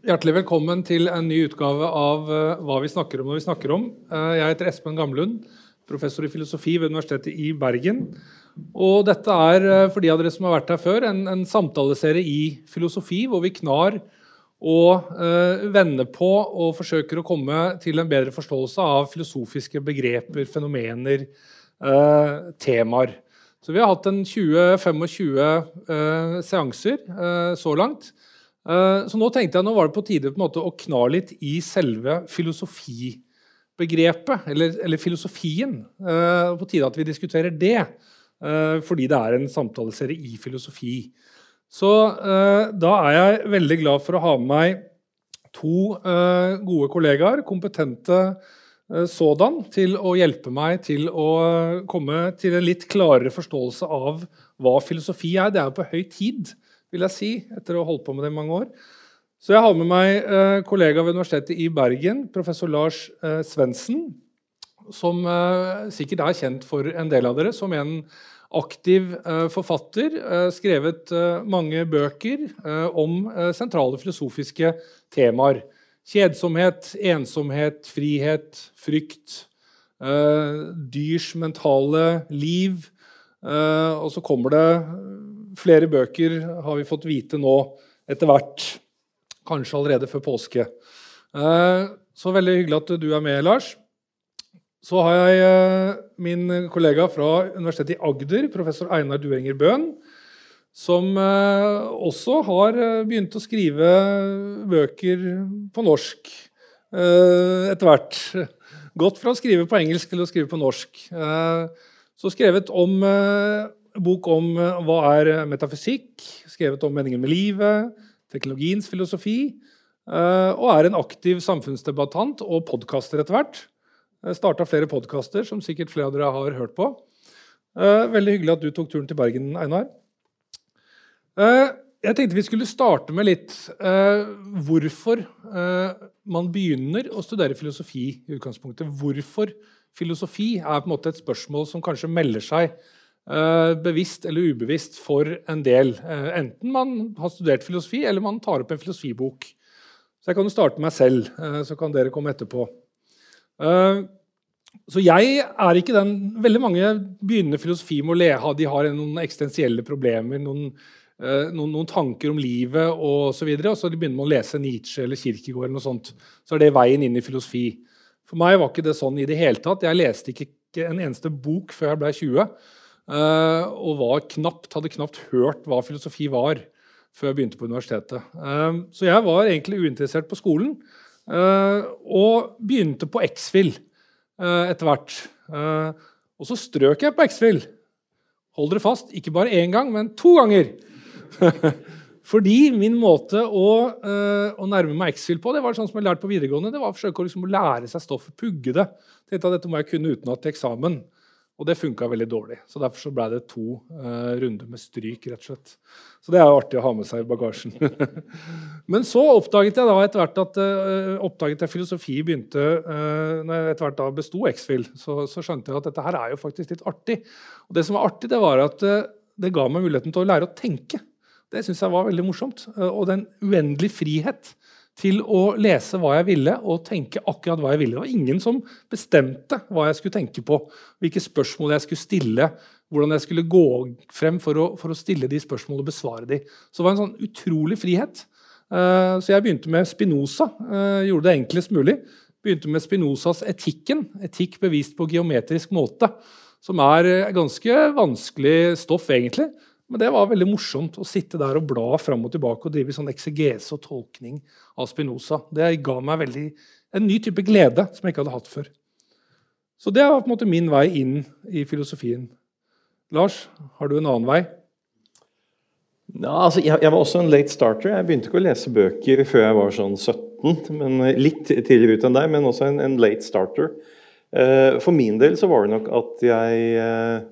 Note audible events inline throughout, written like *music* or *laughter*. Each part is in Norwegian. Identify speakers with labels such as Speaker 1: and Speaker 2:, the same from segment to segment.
Speaker 1: Hjertelig velkommen til en ny utgave av uh, Hva vi snakker om når vi snakker om. Uh, jeg heter Espen Gamlund, professor i filosofi ved Universitetet i Bergen. Og dette er, uh, for de av dere som har vært her før, en, en samtaleserie i filosofi hvor vi knar og vender på og forsøker å komme til en bedre forståelse av filosofiske begreper, fenomener, temaer. Så vi har hatt en 20-25 seanser så langt. Eh, så nå tenkte jeg nå var det på tide på å kna litt i selve filosofibegrepet, eller, eller filosofien. Uh, på tide at vi diskuterer det, uh, fordi det er en samtaleserie i filosofi. Så da er jeg veldig glad for å ha med meg to gode kollegaer, kompetente sådan, til å hjelpe meg til å komme til en litt klarere forståelse av hva filosofi er. Det er jo på høy tid vil jeg si, etter å ha holdt på med det i mange år. Så jeg har med meg eh, kollega ved Universitetet i Bergen, professor Lars eh, Svendsen, som eh, sikkert er kjent for en del av dere som en aktiv forfatter. Skrevet mange bøker om sentrale filosofiske temaer. Kjedsomhet, ensomhet, frihet, frykt. dyrs mentale liv. og så kommer det flere bøker har vi fått vite nå etter hvert. Kanskje allerede før påske. Eh, så veldig hyggelig at du er med, Lars. Så har jeg eh, min kollega fra Universitetet i Agder, professor Einar Duenger Bøhn, som eh, også har begynt å skrive bøker på norsk etter hvert. Gått fra å skrive på engelsk til å skrive på norsk. Så skrevet om bok om eh, hva er eh, metafysikk, skrevet om meningen med livet, teknologiens filosofi, eh, og er en aktiv samfunnsdebattant og podkaster etter hvert. Starta flere podkaster, som sikkert flere av dere har hørt på. Veldig hyggelig at du tok turen til Bergen, Einar. Jeg tenkte vi skulle starte med litt hvorfor man begynner å studere filosofi i utgangspunktet. Hvorfor filosofi er på en måte et spørsmål som kanskje melder seg bevisst eller ubevisst for en del. Eh, enten man har studert filosofi, eller man tar opp en filosofibok. Så jeg kan jo starte meg selv, eh, så kan dere komme etterpå. Så jeg er ikke den Veldig mange begynner filosofi med å le, de har noen eksistensielle problemer, noen, noen, noen, tanker om livet og så videre, og så begynner man å lese Nietzsche eller Kirkegård eller noe sånt. Så er det veien inn i filosofi. For meg var ikke det sånn i det hele tatt. Jeg leste ikke en eneste bok før jeg ble 20. Uh, og knapt, hadde knapt hørt hva filosofi var før jeg begynte på universitetet. Uh, så jeg var egentlig uinteressert på skolen uh, og begynte på X-FIL etter hvert. og så strøk jeg på X-FIL. Hold dere fast, ikke bare én gang, men to ganger. *laughs* Fordi min måte å, å nærme meg X-FIL på det var sånn som jeg lærte på videregående, det var å forsøke å, liksom, lære seg stoffet, pugge det. Tenkte at Dette må jeg kunne utenat til eksamen. Og det funka veldig dårlig. Så Derfor så ble det to uh, runder med stryk. rett og slett. Så det er jo artig å ha med seg i bagasjen. *laughs* Men så oppdaget jeg da etter hvert at uh, oppdaget jeg filosofi begynte uh, når jeg etter hvert da besto X-Fill, så, så, skjønte jeg at dette her er jo faktisk litt artig. Og det som var artig, det var at det ga meg muligheten til å lære å tenke. Det syns jeg var veldig morsomt. og den uendelige frihet til å lese hva jeg ville og tenke akkurat hva jeg ville. Det var ingen som bestemte hva jeg skulle tenke på, hvilke spørsmål jeg skulle stille, hvordan jeg skulle gå frem for å, for å stille de spørsmålene og besvare de. Så det var en sånn utrolig frihet. Uh, så jeg begynte med Spinoza. Uh, gjorde det enklest mulig. Begynte med Spinozas 'Etikken', etikk bevist på geometrisk måte. Som er eh, ganske vanskelig stoff, egentlig. Men det var veldig morsomt å sitte der og bla fram og tilbake og drive sånn eksegese og tolkning av Spinoza. Det ga meg veldig, en ny type glede som jeg ikke hadde hatt før. Så det var på en måte min vei inn i filosofien. Lars, har du en annen vei?
Speaker 2: Ja, altså, jeg, jeg, var også en late starter. Jeg begynte ikke å lese bøker før jeg var sånn 17. men Litt tidligere ut enn deg, men også en, en late starter. Uh, for min del så var det nok at jeg uh,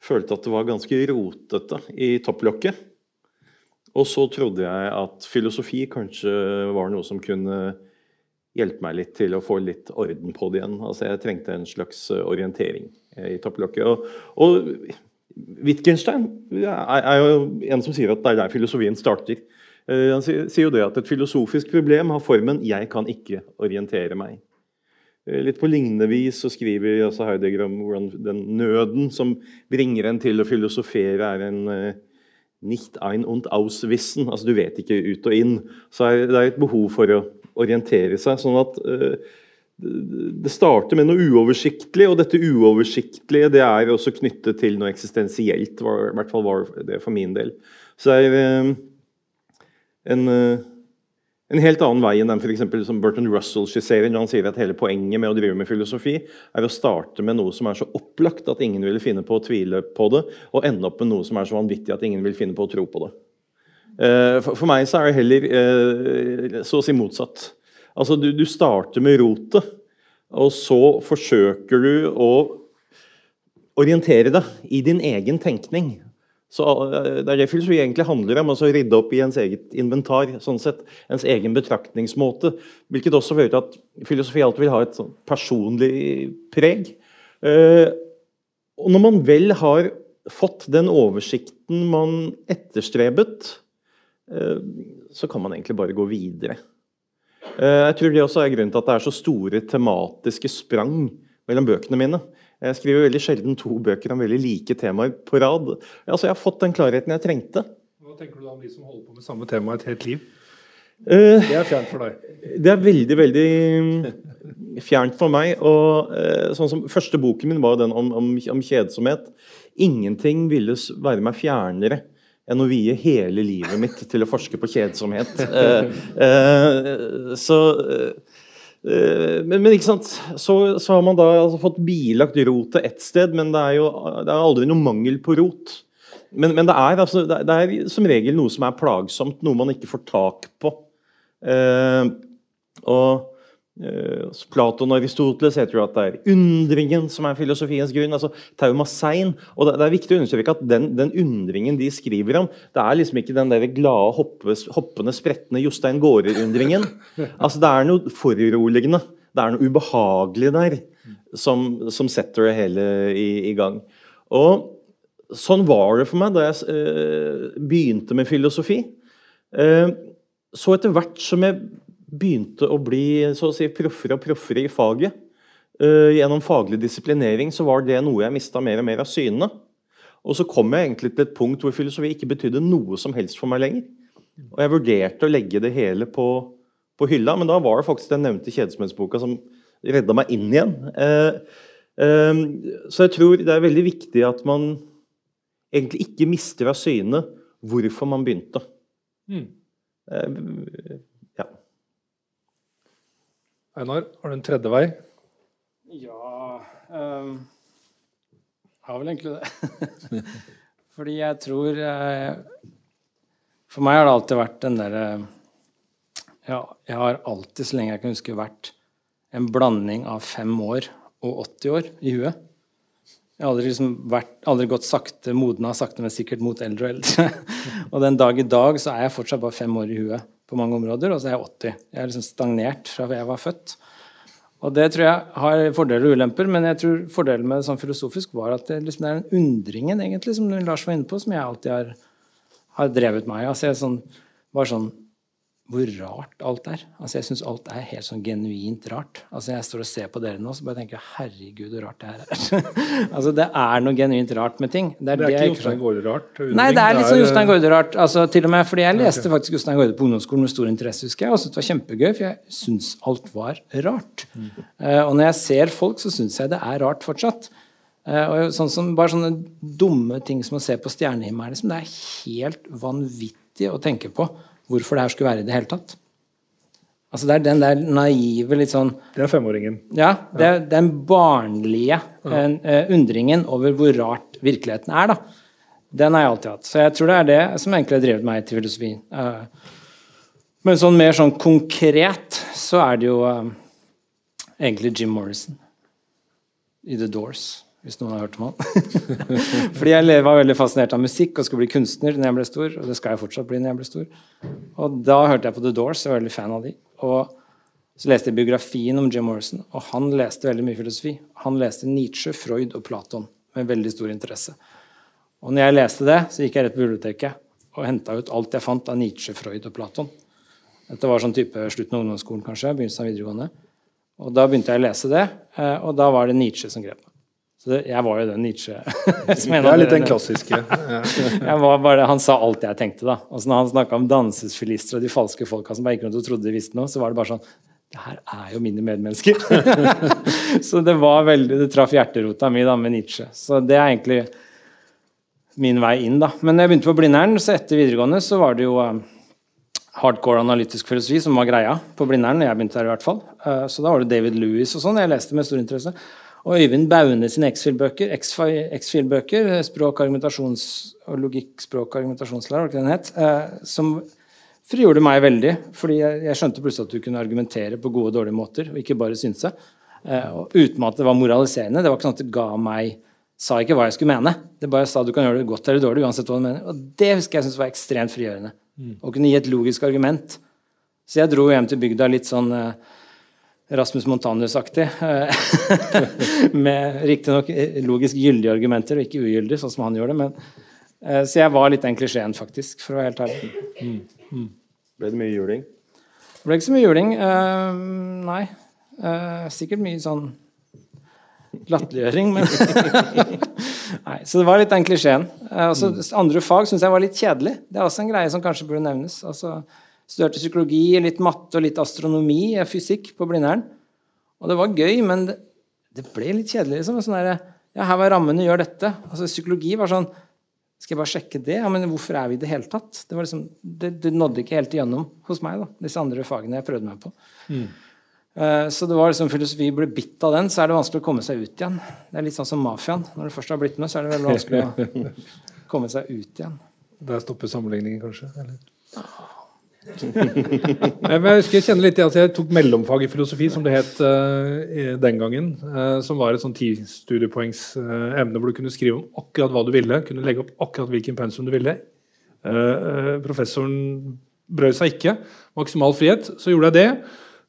Speaker 2: følte at det var ganske rotete i topplokket. Og så trodde jeg at filosofi kanskje var noe som kunne hjelpe meg litt til å få litt orden på det igjen. Altså Jeg trengte en slags orientering i topplokket. Og, og Wittgenstein er, jo en som sier at det er der filosofien starter. Eh, han sier jo det at et filosofisk problem har formen 'jeg kan ikke orientere meg'. Eh, litt på lignende vis så skriver altså Heidegger om hvordan den nøden som bringer en til å filosofere, er en uh, 'nicht ein und auswissen'. Altså du vet ikke ut og inn. Så er det er et behov for å orientere seg. sånn at uh, det starter med noe uoversiktlig, og dette uoversiktlige det er også knyttet til noe eksistensielt. I hvert fall var det for min del. Så det er en, en helt annen vei enn den for eksempel, som Burton Russell skisserer når han sier at hele poenget med å drive med filosofi er å starte med noe som er så opplagt at ingen vil finne på å tvile på det, og ende opp med noe som er så vanvittig at ingen vil finne på å tro på det. Uh, for, meg så er det heller så å si motsatt. Altså, du, du starter med rotet, og så forsøker du å orientere deg i din egen tenkning. Så eh, Det er det filosofi egentlig handler om, altså å rydde opp i ens eget inventar. sånn sett, Ens egen betraktningsmåte. Hvilket også fører til at filosofi alltid vil ha et sånn personlig preg. Eh, og når man vel har fått den oversikten man etterstrebet, eh, så kan man egentlig bare gå videre. Jeg tror det også er grunnen til at det er så store tematiske sprang mellom bøkene mine. Jeg skriver veldig sjelden to bøker om veldig like temaer på rad. Altså, jeg har fått den klarheten jeg trengte.
Speaker 1: Hva tenker du da om de som holder på med samme tema et helt liv? Uh, det er fjernt for deg?
Speaker 2: Det er veldig, veldig fjernt for meg. Og uh, sånn som Første boken min var den om, om, om kjedsomhet. Ingenting ville være meg fjernere enn å vie hele livet mitt til å forske på kjedsomhet. Uh, *laughs* så Eh, men, men, ikke sant? Så, så, har man da altså fått bilagt rotet ett sted, men det er jo det er aldri noe mangel på rot. Men, men det, er, altså, det, er, som regel noe som er plagsomt, noe man ikke får tak på. Eh, og Eh, Platon og Aristoteles heter jo at det er undringen som er filosofiens grunn. altså Taumasein. Og det, er viktig å understreke at den, den, undringen de skriver om, det er liksom ikke den der glade, hoppes, hoppende, spretne Jostein Gaarder-undringen. Altså Det er noe foruroligende. Det er noe ubehagelig der som, som setter det hele i, i, gang. Og sånn var det for meg da jeg eh, begynte med filosofi. Eh, så etter hvert som jeg begynte å bli så å si, proffere og proffere i faget. Uh, gjennom faglig disiplinering så var det noe jeg mista mer og mer av syne. Og så kom jeg egentlig til et punkt hvor filosofi ikke betydde noe som helst for meg lenger. Og jeg vurderte å legge det hele på, på hylla, men da var det faktisk den nevnte kjedsomhetsboka som redda meg inn igjen. Uh, uh, så jeg tror det er veldig viktig at man egentlig ikke mister av syne hvorfor man begynte. Mm.
Speaker 1: Einar, har du en tredje vei?
Speaker 3: Ja um, Har vel egentlig det. *laughs* Fordi jeg tror eh, For meg har det alltid vært den derre ja, Jeg har alltid, så lenge jeg kan huske, vært en blanding av fem år og 80 år i huet. Jeg har aldri, liksom vært, aldri gått sakte, modna sakte, men sikkert mot eldre og eldre. *laughs* og den dag i dag så er jeg fortsatt bare fem år i huet på mange områder, og så er jeg 80. Jeg er liksom stagnert fra jeg var født. Og Det tror jeg har fordeler og ulemper, men jeg tror fordelen med det sånn filosofisk var at det, liksom, er den undringen egentlig, som Lars var inne på, som jeg alltid har, har drevet meg i. Altså, jeg sånn, var sånn hvor rart alt er. Altså Jeg syns alt er helt sånn genuint rart. Altså Jeg står og ser på dere nå så bare tenker jeg, herregud, hvor rart det her er. *laughs* altså Det er noe genuint rart med ting.
Speaker 1: Det er, det er ikke Jostein Gaarde-rart?
Speaker 3: Nei, det er litt sånn Jostein Gaarde-rart. Altså, til og med, fordi jeg leste faktisk Jostein Gaarde på ungdomsskolen med stor interesse, husker jeg, og syntes det var kjempegøy, for jeg syns alt var rart. Mm. Uh, og når jeg ser folk, så syns jeg det er rart fortsatt. Uh, og sånn som, Bare sånne dumme ting som å se på stjernehimmelen. Liksom, det er helt vanvittig å tenke på hvorfor det her skulle være i det hele tatt. Altså Det er den der naive litt sånn
Speaker 1: Det er femåringen.
Speaker 3: Ja. det er Den barnlige uh, undringen over hvor rart virkeligheten er. da. Den har jeg alltid hatt. Så jeg tror det er det som egentlig har drevet meg til filosofi. Uh, men sånn mer sånn konkret så er det jo egentlig Jim Morrison i The Doors hvis noen har hørt om han. *laughs* Fordi jeg var veldig fascinert av musikk og skulle bli kunstner når jeg ble stor. Og det skal jeg fortsatt bli når jeg blir stor. Og da hørte jeg på The Doors, jeg var veldig fan av de. Og så leste jeg biografien om Jim Morrison, og han leste veldig mye filosofi. Han leste Nietzsche, Freud og Platon med veldig stor interesse. Og når jeg leste det, så gikk jeg rett på biblioteket. og henta ut alt jeg fant av Nietzsche, Freud og Platon. Dette var sånn type slutten av ungdomsskolen, kanskje. begynnelsen av videregående. Og Da begynte jeg å lese det, eh, og da var det Nietzsche som grep meg. Så det, Jeg var jo den Nietzsche *laughs*
Speaker 1: som Det er litt den klassiske. *laughs*
Speaker 3: bare, Han sa alt jeg tenkte. da. Og så når han snakka om dansesfilister og de falske folka som bare gikk rundt og trodde de visste noe, så var det bare sånn Det her er jo mine medmennesker. *laughs* så det var veldig, det traff hjerterota mi da med Nietzsche. Så det er egentlig min vei inn. da. Men jeg begynte på Blindern, så etter videregående, så var det jo um, hardcore analytisk filosofi som var greia på Blindern. jeg begynte der i hvert fall. Uh, så da var det David Lewis og sånn jeg leste med stor interesse. Og Øyvind Baune sine X-Fil-bøker, X-Fil-bøker, språk, argumentasjons, og logikk, språk, argumentasjonslære, var ikke den het, uh, som frigjorde meg veldig. fordi jeg, jeg, skjønte plutselig at du kunne argumentere på gode og dårlige måter, og ikke bare synse. Uh, og uten at det var moraliserende. Det var ikke sånn at det ga meg sa ikke hva jeg skulle mene. Det bare sa du kan gjøre det godt eller dårlig. uansett hva du mener. Og Det husker jeg synes var ekstremt frigjørende. Mm. Å kunne gi et logisk argument. Så jeg dro hjem til bygda litt sånn uh, Rasmus Montanus-aktig. *laughs* med riktignok logisk gyldige argumenter, og ikke ugyldige, sånn som han gjør det. Men, uh, så jeg var litt den klisjeen, faktisk, for å være helt ærlig. Mm.
Speaker 2: Mm. Ble det mye juling?
Speaker 3: Det ble ikke så mye juling. Uh, nei. sikkert mye sånn latterliggjøring, men *laughs* Nei, Så det var litt den klisjeen. Uh, andre fag syns jeg var litt kjedelig. Det er også en greie som kanskje burde nevnes. Altså, Studerte psykologi, litt matte og litt astronomi, eh, fysikk på Blindern. Og det var gøy, men det, det ble litt kjedelig. liksom. Sånn der, ja, her var rammene, gjør dette. Altså, Psykologi var sånn Skal jeg bare sjekke det? Ja, Men hvorfor er vi i det hele tatt? Det, liksom, det, det, nådde ikke helt igjennom hos meg, da, disse andre fagene jeg prøvde meg på. Mm. Eh, så det var liksom filosofi blir bitt av den, så er det vanskelig å komme seg ut igjen. Det er litt sånn som mafiaen. Når du først har blitt med, så er det veldig vanskelig å *laughs* komme seg ut igjen.
Speaker 1: Der stopper sammenligningen, kanskje? Eller? Jeg husker jeg kjenner litt at jeg tok mellomfag i filosofi, som det het uh, den gangen. Uh, som var et sånn ti uh, emne hvor du kunne skrive om akkurat hva du ville. Kunne legge opp akkurat hvilken pensum du ville. professoren brød seg ikke. Maksimal frihet. Så gjorde jeg det.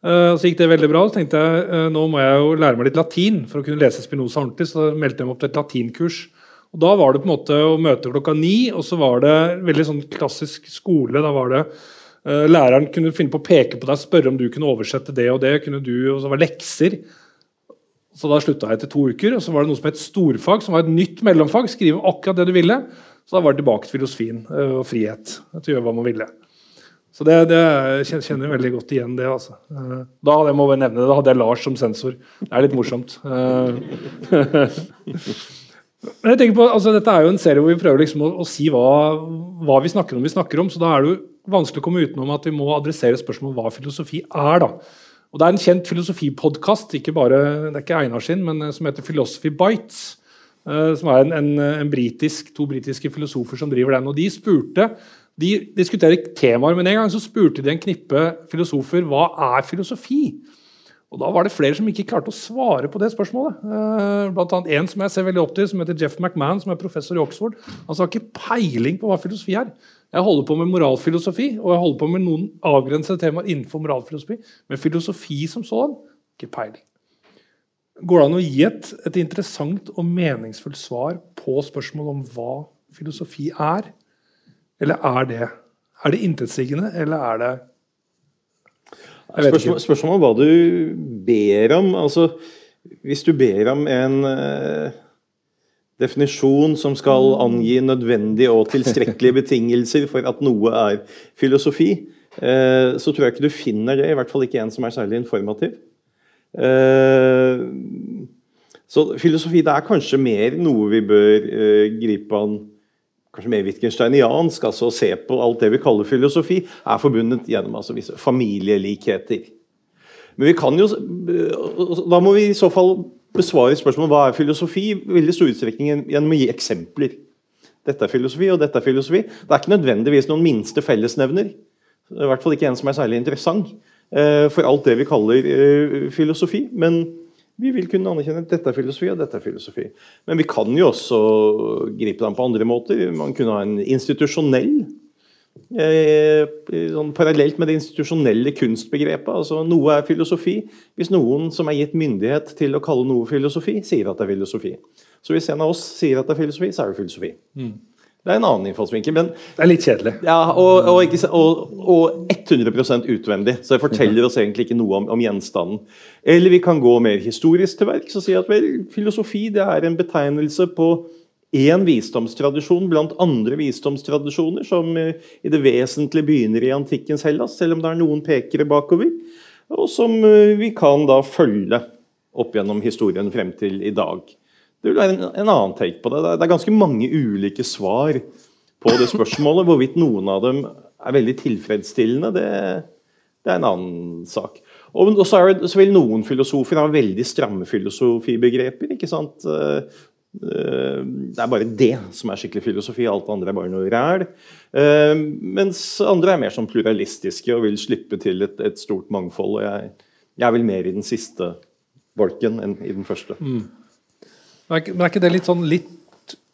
Speaker 1: Så gikk det veldig bra. Så tenkte jeg nå må jeg jo lære meg litt latin for å kunne lese Spinoza ordentlig. Så meldte jeg meg opp til et latinkurs. Og Da var det på en måte å møte klokka ni, og så var det veldig sånn klassisk skole. Da var det Læreren kunne finne på å peke på deg, spørre om du kunne oversette det og det. kunne du, og så var lekser. Så da slutta jeg etter to uker. Og så var det noe som het storfag, som var et nytt mellomfag. Skrive akkurat det du ville. Så da var det tilbake til filosofien og frihet til å gjøre hva man ville. Så det, det kjenner jeg veldig godt igjen det. altså. Eh, da jeg må nevne det, da hadde jeg Lars som sensor. Det er litt morsomt. Eh, *laughs* men jeg tenker på, altså Dette er jo en serie hvor vi prøver liksom å, å si hva, hva, vi snakker om. vi snakker om, så Da er det jo vanskelig å komme utenom at vi må adressere spørsmålet om hva filosofi er. da. Og Det er en kjent filosofipodkast, ikke bare, Einar sin, eh, som heter Philosophy Bites. Som er en, en, en britisk, to britiske filosofer som driver den. og De spurte de diskuterer temaer, men en gang så spurte de en knippe filosofer hva er filosofi og Da var det flere som ikke klarte å svare på det spørsmålet. Eh, blant annet En som jeg ser veldig opp til, som heter Jeff McMahon, som er professor i Oxford. Han sa ikke peiling på hva filosofi er. Jeg holder på med moralfilosofi og jeg holder på med noen avgrensede temaer innenfor moralfilosofi. Men filosofi som sånn ikke peiling. Går det an å gi et, et interessant og meningsfullt svar på spørsmålet om hva filosofi er? Eller er det Er det intetsigende, eller er det
Speaker 2: Spørsmål, spørsmål hva du ber om. Altså, hvis du ber om en uh, definisjon som skal angi nødvendige og tilstrekkelige *laughs* betingelser for at noe er filosofi, uh, så tror jeg ikke du finner det. I hvert fall ikke en som er særlig informativ. Uh, så filosofi det er kanskje mer noe vi bør gripe an kanskje mer wittgensteiniansk, altså å se på alt det vi kaller filosofi, er forbundet gjennom altså visse familielikheter. Men vi kan jo, Da må vi i så fall besvare spørsmålet hva er filosofi i veldig stor utstrekning gjennom å gi eksempler. Dette er filosofi, og dette er filosofi. Det er ikke nødvendigvis noen minste fellesnevner. I hvert fall ikke en som er særlig interessant eh, for alt det vi kaller eh, filosofi. Men vi vil kunne anerkjenne at dette er filosofi og dette er filosofi. Men vi kan jo også gripe dem på andre måter. Man kunne ha en institusjonell sånn Parallelt med det institusjonelle kunstbegrepet. altså Noe er filosofi hvis noen som er gitt myndighet til å kalle noe filosofi, sier at det er filosofi. Så hvis en av oss sier at det er filosofi, så er det filosofi. Mm. Det er en annen innfallsvinkel. Men,
Speaker 1: det er litt kjedelig.
Speaker 2: Ja, og, og, ikke, og, og 100% utvendig. Så det forteller oss egentlig ikke noe om, om, gjenstanden. Eller vi kan gå mer historisk til verks og si at vel, filosofi det er en betegnelse på én visdomstradisjon blant andre visdomstradisjoner, som eh, i det vesentlige begynner i antikkens Hellas, selv om det er noen pekere bakover, og som eh, vi kan da følge opp gjennom historien frem til i dag. Det vil være en, en, annen take på det. Det er ganske mange ulike svar på det spørsmålet. Hvorvidt noen av dem er veldig tilfredsstillende, det, det er en annen sak. Og, så, vil noen filosofer ha veldig stramme filosofibegreper. ikke sant? Eh, det er bare det som er skikkelig filosofi, alt andre er bare noe ræl. Eh, mens andre er mer som pluralistiske og vil slippe til et, et stort mangfold. og jeg, jeg er vel mer i den siste bolken enn i den første. Mm.
Speaker 1: Men er ikke det litt sånn litt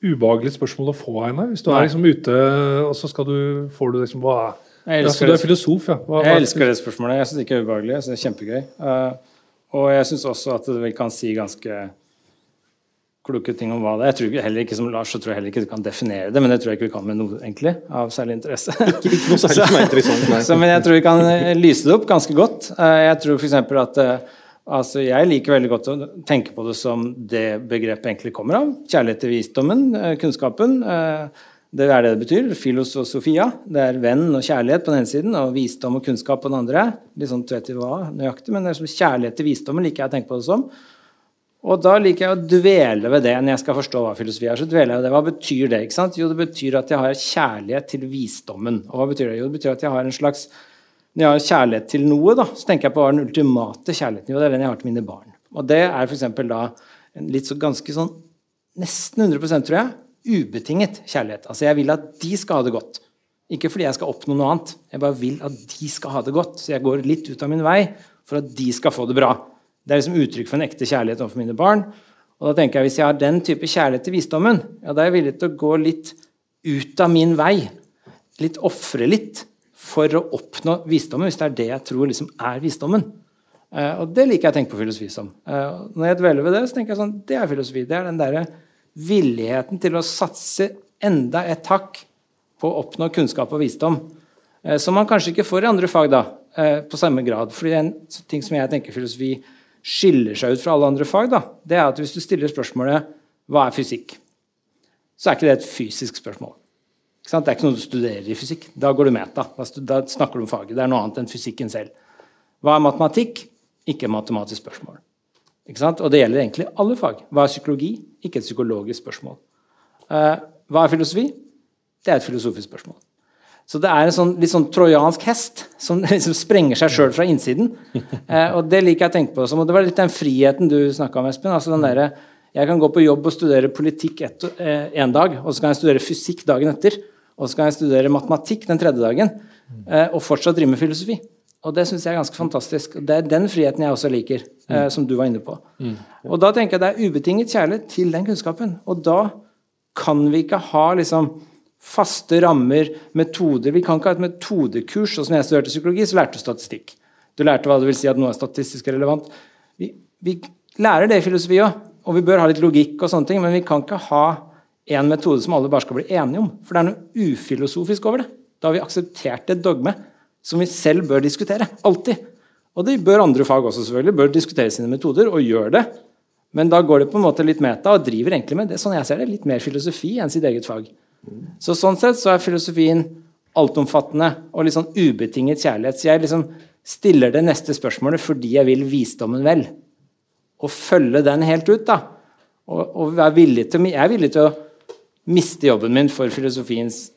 Speaker 1: ubehagelig spørsmål å få, Einar? Hvis du Nei. er liksom ute, og så skal du, får du liksom hva jeg elsker, ja, Du er filosof, ja.
Speaker 3: Hva, jeg elsker det spørsmålet. Jeg syns det ikke er ubehagelig. Jeg synes det er kjempegøy. Uh, og jeg syns også at det kan si ganske kloke ting om hva det er. Jeg tror heller ikke som Lars så tror jeg heller ikke du kan definere det, men det tror jeg ikke vi kan med noe egentlig, av særlig interesse.
Speaker 2: ikke, ikke noe særlig som er interessant, *laughs*
Speaker 3: så, men jeg tror vi kan lyse det opp ganske godt. Uh, jeg tror f.eks. at uh, Altså, jeg liker veldig godt å tenke på det som det begrepet egentlig kommer av. Kjærlighet til visdommen, eh, kunnskapen. Eh, det er det det betyr. Filos og Sofia. Det er venn og kjærlighet på den ene siden, og visdom og kunnskap på den andre. Litt sånn vet hva nøyaktig, men det er som kjærlighet til visdommen liker jeg å tenke på det som. Og da liker jeg å dvele ved det når jeg skal forstå hva filosofi er. så dveler jeg ved det. Hva betyr det? ikke sant? Jo, det betyr at jeg har kjærlighet til visdommen. Og hva betyr det? Jo, det betyr at jeg har en slags når jeg har kjærlighet til noe, da, så tenker jeg på hva den ultimate kjærligheten jo, det er den jeg har til mine barn. Og det er f.eks. da en litt så ganske sånn nesten 100% tror jeg, ubetinget kjærlighet. Altså Jeg vil at de skal ha det godt. Ikke fordi jeg skal oppnå noe annet. Jeg bare vil at de skal ha det godt. Så jeg går litt ut av min vei for at de skal få det bra. Det er liksom uttrykk for en ekte kjærlighet overfor mine barn. Og da tenker jeg Hvis jeg har den type kjærlighet til visdommen, ja, da er jeg villig til å gå litt ut av min vei. Litt ofre litt for å oppnå visdommen, hvis det er det jeg tror liksom er visdommen. Uh, og Det liker jeg å tenke på filosofi som. Uh, når jeg dveler ved det, så tenker jeg sånn, det er filosofi. Det er den der villigheten til å satse enda et hakk på å oppnå kunnskap og visdom. Uh, som man kanskje ikke får i andre fag da, på samme grad. Fordi en ting som jeg tenker filosofi skiller seg ut fra alle andre fag, da, det er at hvis du stiller spørsmålet hva er fysikk, så er ikke det et fysisk spørsmål. Det er ikke noe du studerer i fysikk. Da går du meta. Da snakker du om faget. Det er noe annet enn fysikken selv. Hva er matematikk? Ikke et matematisk spørsmål. Og det gjelder egentlig alle fag. Hva er psykologi? Ikke et psykologisk spørsmål. Uh, hva er filosofi? Det er et filosofisk spørsmål. Så det er en sånn, litt sånn trojansk hest som *laughs* liksom sprenger seg sjøl fra innsiden. Eh, og det liker jeg å tenke på. Og det var litt den friheten du snakka om, Espen. altså den der, Jeg kan gå på jobb og studere politikk et, eh, dag, og så kan jeg studere fysikk dagen etter. Og så kan jeg studere matematikk den tredje dagen eh, og fortsatt drive med filosofi. Og det syns jeg er ganske fantastisk. Det er den friheten jeg også liker, eh, mm. som du var inne på. Mm. Og da tenker jeg det er ubetinget kjærlighet til den kunnskapen. Og da kan vi ikke ha liksom faste rammer, metoder. Vi kan ikke ha et metodekurs. Og som jeg studerte psykologi, så lærte du statistikk. Du lærte hva det vil si at noe er statistisk relevant. Vi, vi lærer det i filosofi òg, og vi bør ha litt logikk og sånne ting, men vi kan ikke ha en metode som alle bare skal bli enige om. For det er noe ufilosofisk over det. Da har vi akseptert et dogme som vi selv bør diskutere. Alltid. Og det bør andre fag også, selvfølgelig. Bør diskutere sine metoder, og gjør det. Men da går det på en måte litt meta og driver egentlig med det, sånn jeg ser det, litt mer filosofi enn sitt eget fag. Så Sånn sett så er filosofien altomfattende og litt sånn ubetinget kjærlighet. Så jeg liksom stiller det neste spørsmålet fordi jeg vil visdommen vel. Og følge den helt ut. da. Og, og være villig til, jeg er villig til å miste jobben min for filosofiens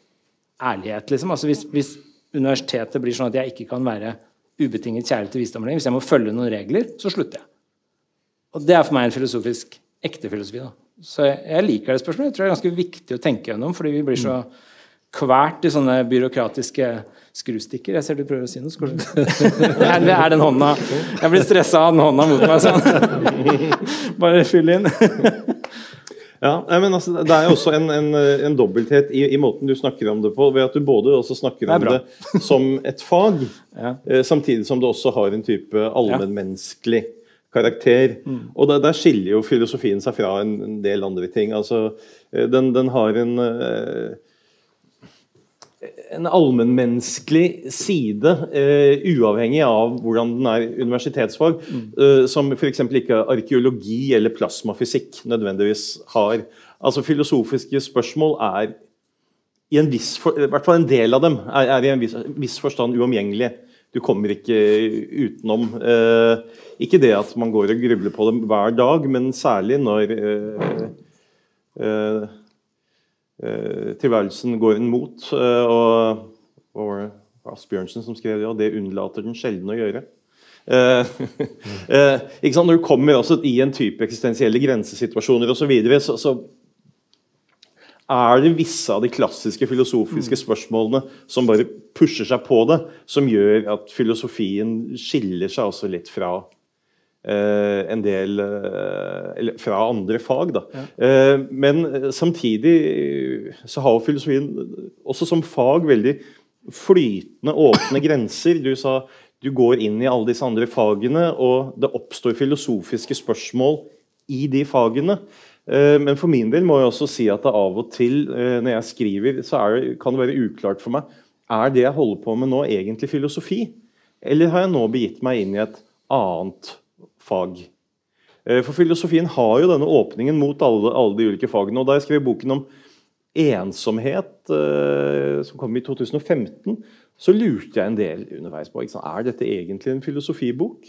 Speaker 3: ærlighet. Liksom. Altså hvis, hvis, universitetet blir sånn at jeg ikke kan være ubetinget kjærlig til visdom lenger, hvis jeg må følge noen regler, så slutter jeg. Og det er for meg en filosofisk ekte filosofi. Da. Så jeg, jeg, liker det spørsmålet. Jeg tror det er ganske viktig å tenke gjennom, fordi vi blir så kvert i sånne byråkratiske skrustikker. Jeg ser du prøver å si noe. Eller er den hånda Jeg blir stressa av den hånda mot meg sånn. Bare fyll inn.
Speaker 2: Ja, men altså, Det er jo også en, en, en dobbelthet i, i, måten du snakker om det på. ved at Du både også snakker om det, det som et fag, ja. eh, samtidig som det også har en type allmennmenneskelig karakter. Mm. Og der, der, skiller jo filosofien seg fra en, en del andre ting. Altså, eh, den, den, har en eh, en allmennmenneskelig side, uh, uavhengig av hvordan den er universitetsfag, mm. uh, som f.eks. ikke arkeologi eller plasmafysikk nødvendigvis har. Altså Filosofiske spørsmål er i en viss for, i hvert fall en del av dem er, er i en viss, viss forstand uomgjengelige. Du kommer ikke utenom. Eh, ikke det at man går og grubler på dem hver dag, men særlig når Eh, tilværelsen går en mot. Eh, og hva var det Asbjørnsen som skrev det, og det unnlater den sjelden å gjøre. Eh? *laughs* Når du kommer i en type eksistensielle grensesituasjoner osv., så, så, så er det visse av de klassiske filosofiske mm. spørsmålene som bare pusher seg på det, som gjør at filosofien skiller seg også litt fra Uh, en del uh, eller fra andre fag. Da. Ja. Uh, men samtidig så har filosofien også som fag veldig flytende, åpne grenser. Du sa du går inn i alle disse andre fagene, og det oppstår filosofiske spørsmål i de fagene. Men for min del må jeg også si at det av og til når jeg skriver, så det, kan det være uklart for meg er det jeg holder på med nå, egentlig filosofi. Eller har jeg nå begitt meg inn i et annet fag. Eh, for filosofien har jo denne åpningen mot alle, alle de ulike fagene. og Da jeg skrev boken om ensomhet, eh, som kom i 2015, så lurte jeg en del underveis på er dette egentlig en filosofibok.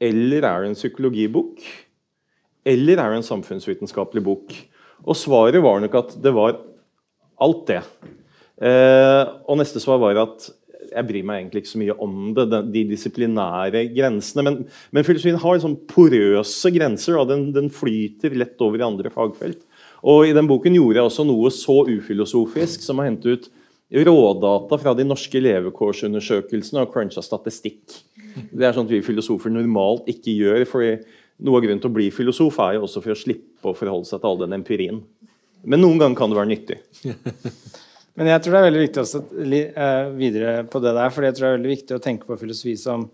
Speaker 2: Eller er det en psykologibok? Eller er det en samfunnsvitenskapelig bok? Og svaret var nok at det var alt det. Eh, og neste svar var at jeg bryr meg egentlig ikke så mye om det, de disiplinære grensene. Men, men filosofien har sånn porøse grenser. den, den, flyter lett over i andre fagfelt. Og I den boken gjorde jeg også noe så ufilosofisk som å hente ut rådata fra de norske levekårsundersøkelsene og cruncha statistikk. Det er at vi filosofer normalt ikke gjør. fordi Noe av grunnen til å bli filosof er jo også for å slippe å forholde seg til all den empirien. Men noen ganger kan det være nyttig. *laughs*
Speaker 3: Men jeg tror det er veldig viktig også uh, videre på det der, for jeg tror det er veldig viktig å tenke på filosofi som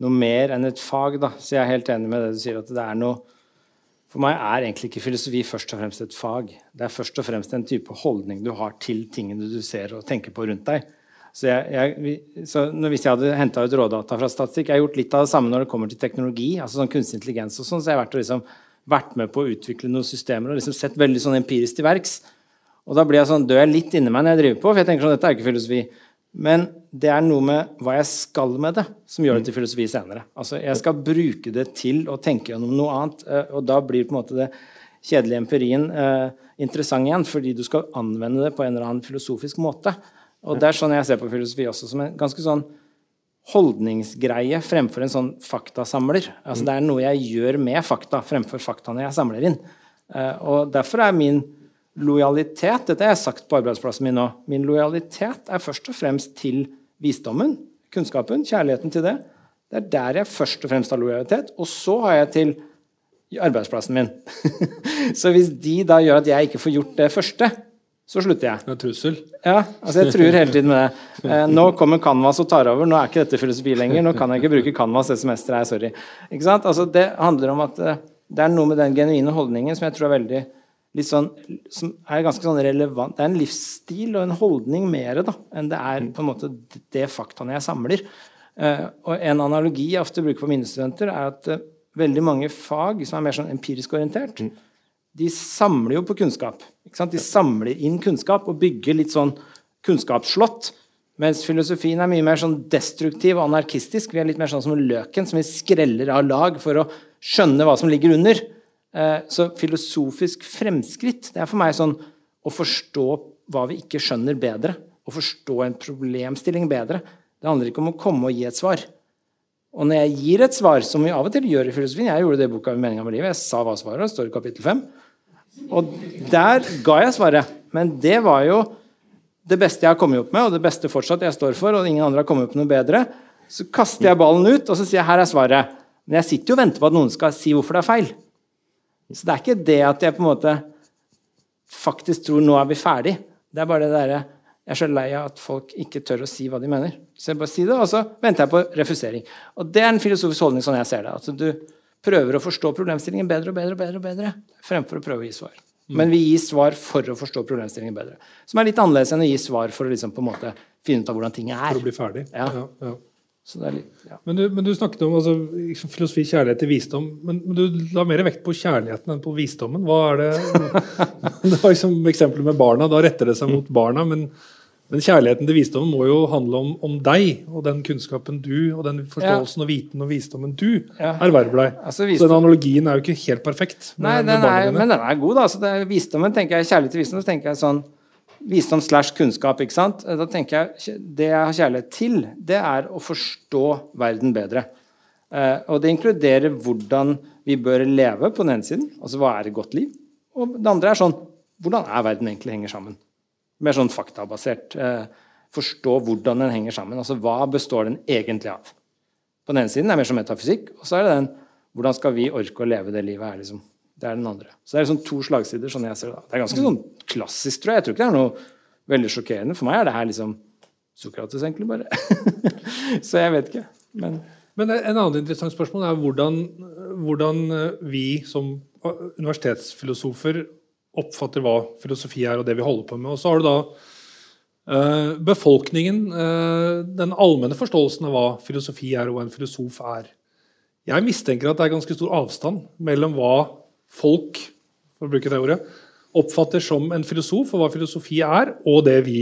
Speaker 3: noe mer enn et fag. da. Så jeg er helt enig med det du sier, at det er noe For meg er egentlig ikke filosofi først og fremst et fag. Det er først og fremst en type holdning du har til tingene du ser og tenker på rundt deg. Så, jeg, jeg, så Hvis jeg hadde henta ut rådata fra statistikk Jeg har gjort litt av det samme når det kommer til teknologi, altså sånn kunstig intelligens og sånn, så jeg har vært, liksom, vært med på å utvikle noen systemer og liksom sett veldig sånn empirisk til verks. Og da blir jeg sånn, dør jeg litt inni meg når jeg driver på, for jeg tenker sånn, dette er ikke filosofi. Men det er noe med hva jeg skal med det, som gjør det til filosofi senere. Altså, Jeg skal bruke det til å tenke gjennom noe annet, eh, og da blir på en måte det kjedelige empirien eh, interessant igjen, fordi du skal anvende det på en eller annen filosofisk måte. Og det er sånn jeg ser på filosofi også, som en ganske sånn holdningsgreie fremfor en sånn faktasamler. Altså Det er noe jeg gjør med fakta fremfor faktaene jeg samler inn. Eh, og derfor er min lojalitet Dette har jeg sagt på arbeidsplassen min nå. Min lojalitet er først og fremst til visdommen, kunnskapen, kjærligheten til det. Det er der jeg først og fremst har lojalitet. Og så har jeg til arbeidsplassen min. *laughs* så hvis de da gjør at jeg ikke får gjort det første, så slutter jeg.
Speaker 1: Det er trussel?
Speaker 3: Ja, altså jeg truer hele tiden med det. Eh, nå kommer Canvas og tar over. Nå er ikke dette filosofi lenger. Nå kan jeg ikke bruke Canvas det semesteret her. Sorry. Ikke sant? Altså det handler om at eh, det er noe med den genuine holdningen som jeg tror er veldig litt sånn, som er ganske sånn relevant. Det er en livsstil og en holdning mer da, enn det er på en måte det faktaene jeg samler. Eh, og En analogi jeg ofte bruker for mine studenter, er at eh, veldig mange fag som er mer sånn empirisk orientert, de samler jo på kunnskap. De samler inn kunnskap og bygger litt sånn kunnskapsslott. Mens filosofien er mye mer sånn destruktiv og anarkistisk. Vi er litt mer sånn som løken, som vi skreller av lag for å skjønne hva som ligger under. Eh, så filosofisk fremskritt det er for meg sånn å forstå hva vi ikke skjønner, bedre. Å forstå en problemstilling bedre. Det handler ikke om å komme og gi et svar. Og når jeg gir et svar, som vi av og til gjør i filosofien Jeg gjorde det i boka Meninga med livet. Jeg sa hva svaret var. står i kapittel 5. Og der ga jeg svaret. Men det var jo det beste jeg har kommet opp med, og det beste fortsatt jeg står for, og ingen andre har kommet opp med noe bedre. Så kaster jeg ballen ut, og så sier jeg her er svaret. Men jeg sitter jo og venter på at noen skal si hvorfor det er feil. Så det er ikke det at jeg på en måte faktisk tror nå er vi ferdig. Det er bare det derre Jeg er så lei av at folk ikke tør å si hva de mener. Så jeg bare sier det, og så venter jeg på refusering. Og det er en filosofisk holdning sånn jeg ser det. Altså, du prøver å forstå problemstillingen bedre og bedre og bedre, og bedre fremfor å prøve å gi svar. Men vi gir svar for å forstå problemstillingen bedre. Som er litt annerledes enn å gi svar for å liksom på en måte finne ut av hvordan ting er.
Speaker 1: For å bli ferdig.
Speaker 3: Ja.
Speaker 1: Ja, ja.
Speaker 3: Så det litt, ja.
Speaker 1: Men, du, men du snakket om altså, liksom filosofi, kjærlighet til visdom. Men, men du la mer vekt på kjærligheten enn på visdommen. Hva er det *laughs* Det var liksom eksempelet med barna. Da retter det seg mot barna. Men, men kjærligheten til visdommen må jo handle om, om deg og den kunnskapen du og den forståelsen og viten og visdommen du
Speaker 3: Ja.
Speaker 1: erverver deg.
Speaker 3: Altså,
Speaker 1: Så den analogien er jo ikke helt perfekt.
Speaker 3: Nei, den er, men den er god, da. Så det visdommen, tenker jeg, Kjærlighet til visdom, så tenker jeg sånn Visdom slash kunnskap, ikke sant. Da tenker jeg Det jeg har kjærlighet til, det er å forstå verden bedre. Eh, og det inkluderer hvordan vi bør leve på den ene siden. Altså hva er et godt liv? Og det andre er sånn Hvordan er verden egentlig henger sammen? Mer sånn faktabasert. Eh, forstå hvordan den henger sammen. Altså hva består den egentlig av? På den ene siden er det mer som metafysikk, og så er det den hvordan skal vi orke å leve det livet her, liksom. Det er den andre. Så det er liksom to slagsider, sånn jeg ser det. da. Det er ganske sånn klassisk, tror jeg. Jeg tror ikke det er noe veldig sjokkerende. For meg er det her liksom Sokrates, egentlig, bare. *laughs* så jeg vet ikke. Men
Speaker 1: Men en annen interessant spørsmål er hvordan, hvordan vi som universitetsfilosofer oppfatter hva filosofi er, og det vi holder på med. Og så har du da eh, befolkningen, eh, den allmenne forståelsen av hva filosofi er, og hva en filosof er. Jeg mistenker at det er ganske stor avstand mellom hva folk for å bruke det ordet, oppfatter som en filosof, og hva filosofi er, og det vi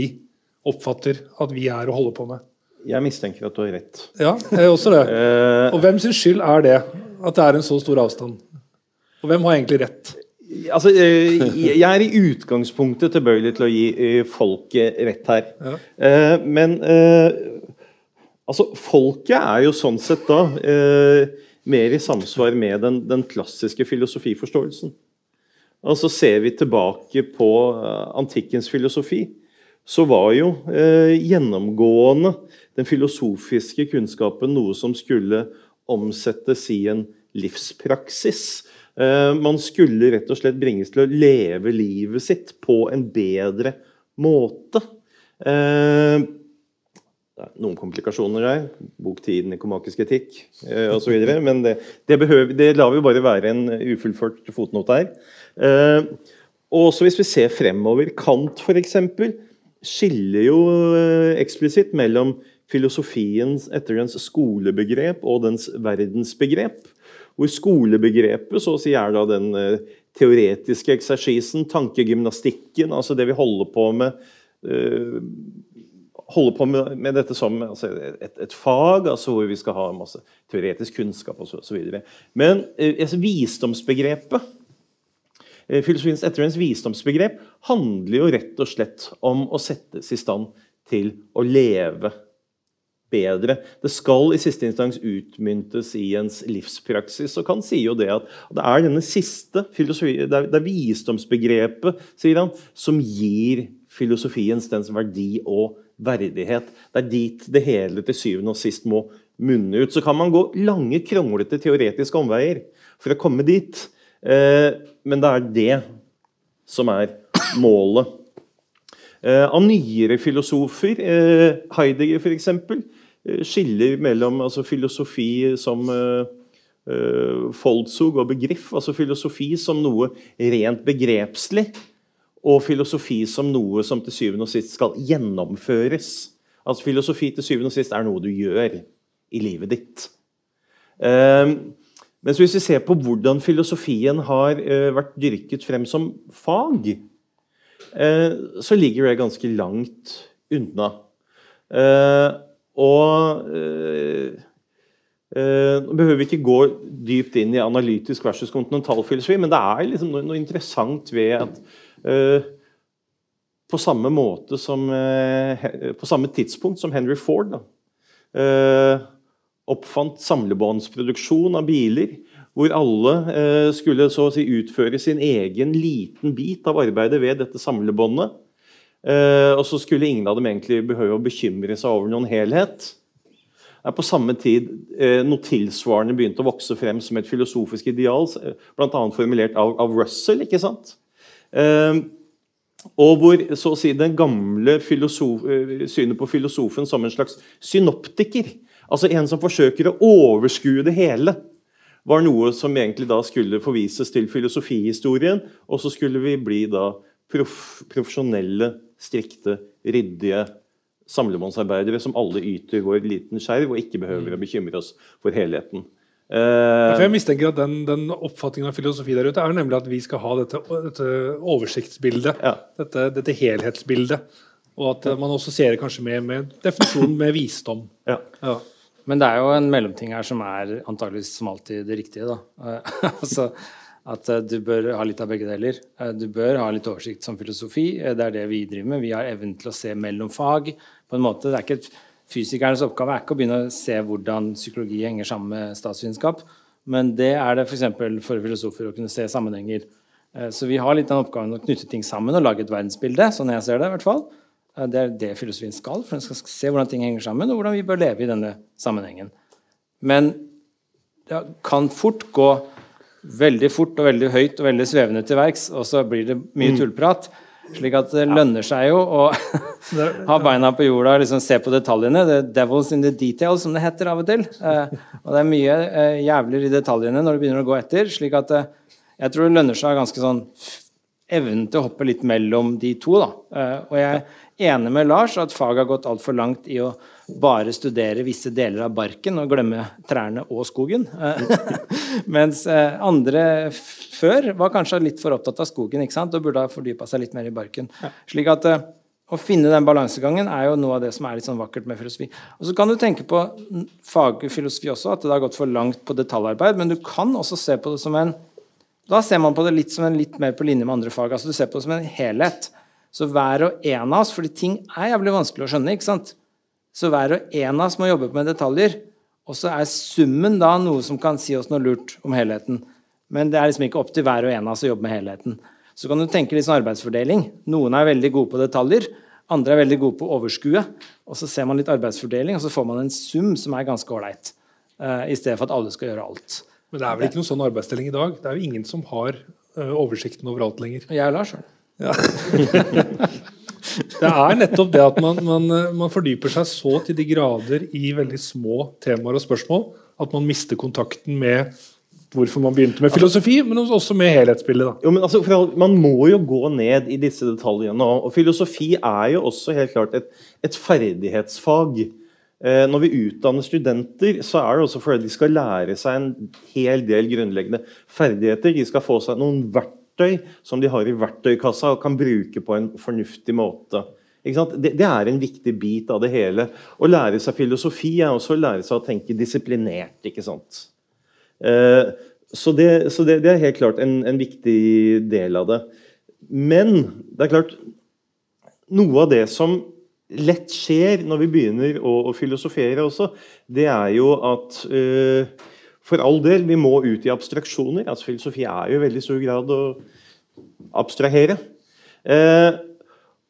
Speaker 1: oppfatter at vi er og holder på med.
Speaker 2: Jeg mistenker at du har rett.
Speaker 1: Ja, jeg er også det. *laughs*
Speaker 2: Eh,
Speaker 1: Og hvem sin skyld er det? At det er en så stor avstand? Og hvem har egentlig rett?
Speaker 2: Altså, eh, jeg er i utgangspunktet tilbøyelig til å gi eh, folket rett her.
Speaker 1: Ja.
Speaker 2: Eh, men altså, folket er jo sånn sett da mer i samsvar med den, den klassiske filosofiforståelsen. Altså Ser vi tilbake på antikkens filosofi, så var jo gjennomgående den filosofiske kunnskapen noe som skulle omsettes i en livspraksis. Eh, man skulle rett og slett bringes til å leve livet sitt på en bedre måte. Eh, det er noen komplikasjoner her. Bok 10 i komakisk etikk eh, osv. *laughs* Men det, det, behøver, det lar vi bare være en ufullført fotnote her. Eh, og så hvis vi ser fremover, Kant f.eks. skiller jo eh, eksplisitt mellom filosofiens etter dens skolebegrep og dens verdensbegrep. Hvor skolebegrepet så å si er da den eh, teoretiske eksersisen, tankegymnastikken, altså det vi holder på med eh, holder på med, med dette som altså et, et, fag, altså hvor vi skal ha masse teoretisk kunnskap osv. Men altså visdomsbegrepet eh, Filosofiens ettervenns visdomsbegrep handler jo rett og slett om å settes i stand til å leve bedre. Det skal i siste instans utmyntes i ens livspraksis. Og kan sier jo det at det er denne siste filosofi, det er, det er visdomsbegrepet sier han, som gir filosofiens dens verdi og verdighet. Det er dit det hele til syvende og sist må munne ut. Så kan man gå lange, kronglete teoretiske omveier for å komme dit. Eh, men det er det som er målet. Eh, av nyere filosofer, eh, Heidegger f.eks., skiller mellom altså, filosofi som uh, Foldsug og begriff, altså filosofi som noe rent begrepslig, og filosofi som noe som til syvende og sist skal gjennomføres. Altså Filosofi til syvende og sist er noe du gjør i livet ditt. Uh, mens hvis vi ser på hvordan filosofien har uh, vært dyrket frem som fag, uh, så ligger det ganske langt unna. Eh, og eh, øh, Nå behøver vi ikke gå dypt inn i analytisk versus kontinentalfilosofi, men det er liksom noe, noe interessant ved at øh, på samme måte som På samme tidspunkt som Henry Ford da, oppfant samlebåndsproduksjon av biler, hvor alle skulle så å si utføre sin egen liten bit av arbeidet ved dette samlebåndet. Eh, og så skulle ingen av dem egentlig behøve å bekymre seg over noen helhet. Er på samme tid eh, noe tilsvarende begynte å vokse frem som et filosofisk ideal, bl.a. formulert av, av Russell. ikke sant? Eh, og hvor så å si den gamle filosof, synet på filosofen som en slags synoptiker, altså en som forsøker å overskue det hele, var noe som egentlig da skulle forvises til filosofihistorien, og så skulle vi bli da prof, profesjonelle, strikte, ryddige samlemannsarbeidere som alle yter vår liten skjerv og ikke behøver å bekymre oss for helheten.
Speaker 1: Uh, jeg mistenker at den, den oppfatningen av filosofi der ute er nemlig at vi skal ha dette, dette oversiktsbildet, ja. dette, dette, helhetsbildet. Og at man også ser det kanskje med, med definisjonen med visdom.
Speaker 3: Ja. ja. Men det er jo en mellomting her som er antageligvis som alltid det riktige. da. *laughs* altså, at du bør ha litt av begge deler. Du bør ha litt oversikt som filosofi. Det er det vi driver med. Vi har evnen til å se mellom fag. på en måte. Det er ikke Fysikernes oppgave er ikke å begynne å se hvordan psykologi henger sammen med statsvitenskap, men det er det f.eks. For, for filosofer å kunne se sammenhenger. Eh, så vi har litt den oppgaven å knytte ting sammen og lage et verdensbilde. sånn jeg ser Det i hvert fall. Eh, det er det filosofien skal, for den skal se hvordan ting henger sammen, og hvordan vi bør leve i denne sammenhengen. Men det kan fort gå veldig fort og veldig høyt og veldig svevende til verks, og så blir det mye mm. tullprat. Slik at det lønner seg jo å *laughs* ha beina på jorda og liksom se på detaljene. The devil's in the details, som det heter av og til. Eh, og det er mye eh, jævler i detaljene når du begynner å gå etter. slik at eh, jeg tror det lønner seg ganske sånn evnen til å hoppe litt mellom de to. da. Og jeg er enig med Lars at faget har gått altfor langt i å bare studere visse deler av barken og glemme trærne og skogen. *laughs* Mens andre før var kanskje litt for opptatt av skogen ikke sant? og burde ha fordypa seg litt mer i barken. Slik at uh, Å finne den balansegangen er jo noe av det som er litt sånn vakkert med filosofi. Og Så kan du tenke på fagfilosofi også, at det har gått for langt på detaljarbeid. Men du kan også se på det som en Da ser man på det litt som en litt mer på linje med andre fag. altså Du ser på det som en helhet. Så hver og en av oss, fordi ting er jævlig vanskelig å skjønne, ikke sant? Så hver og en av oss må jobbe med detaljer. Og så er summen da noe som kan si oss noe lurt om helheten. Men det er liksom ikke opp til hver og en av oss å jobbe med helheten. Så kan du tenke litt sånn arbeidsfordeling. Noen er veldig gode på detaljer, andre er veldig gode på å overskue. Og så ser man litt arbeidsfordeling, og så får man en sum som er ganske ålreit. Uh, I stedet for at alle skal gjøre alt.
Speaker 1: Men det er vel ikke noen sånn arbeidsdeling i dag? Det er jo ingen som har uh, oversikten over alt lenger.
Speaker 3: Jeg og Lars har
Speaker 1: ja. *laughs* det er nettopp det at man, man, man, fordyper seg så til de grader i veldig små temaer og spørsmål at man mister kontakten med hvorfor man begynte med filosofi, men også med helhetsbildet.
Speaker 2: Jo, altså, man må jo gå ned i disse detaljene. Og filosofi er jo også helt klart et, et ferdighetsfag. Eh, når vi utdanner studenter, så er det også fordi de skal lære seg en hel del grunnleggende ferdigheter. De skal få seg noen verktøy som de har i verktøykassa og kan bruke på en fornuftig måte. Det, det, er en viktig bit av det hele. Å lære seg filosofi er også å lære seg å tenke disiplinert. ikke sant? Eh, så, det, så det, det, er helt klart en, en, viktig del av det. Men det er klart Noe av det som lett skjer når vi begynner å, å filosofere også, det er jo at uh, For all del, vi må ut i abstraksjoner. altså Filosofi er jo i veldig stor grad å abstrahere. Eh,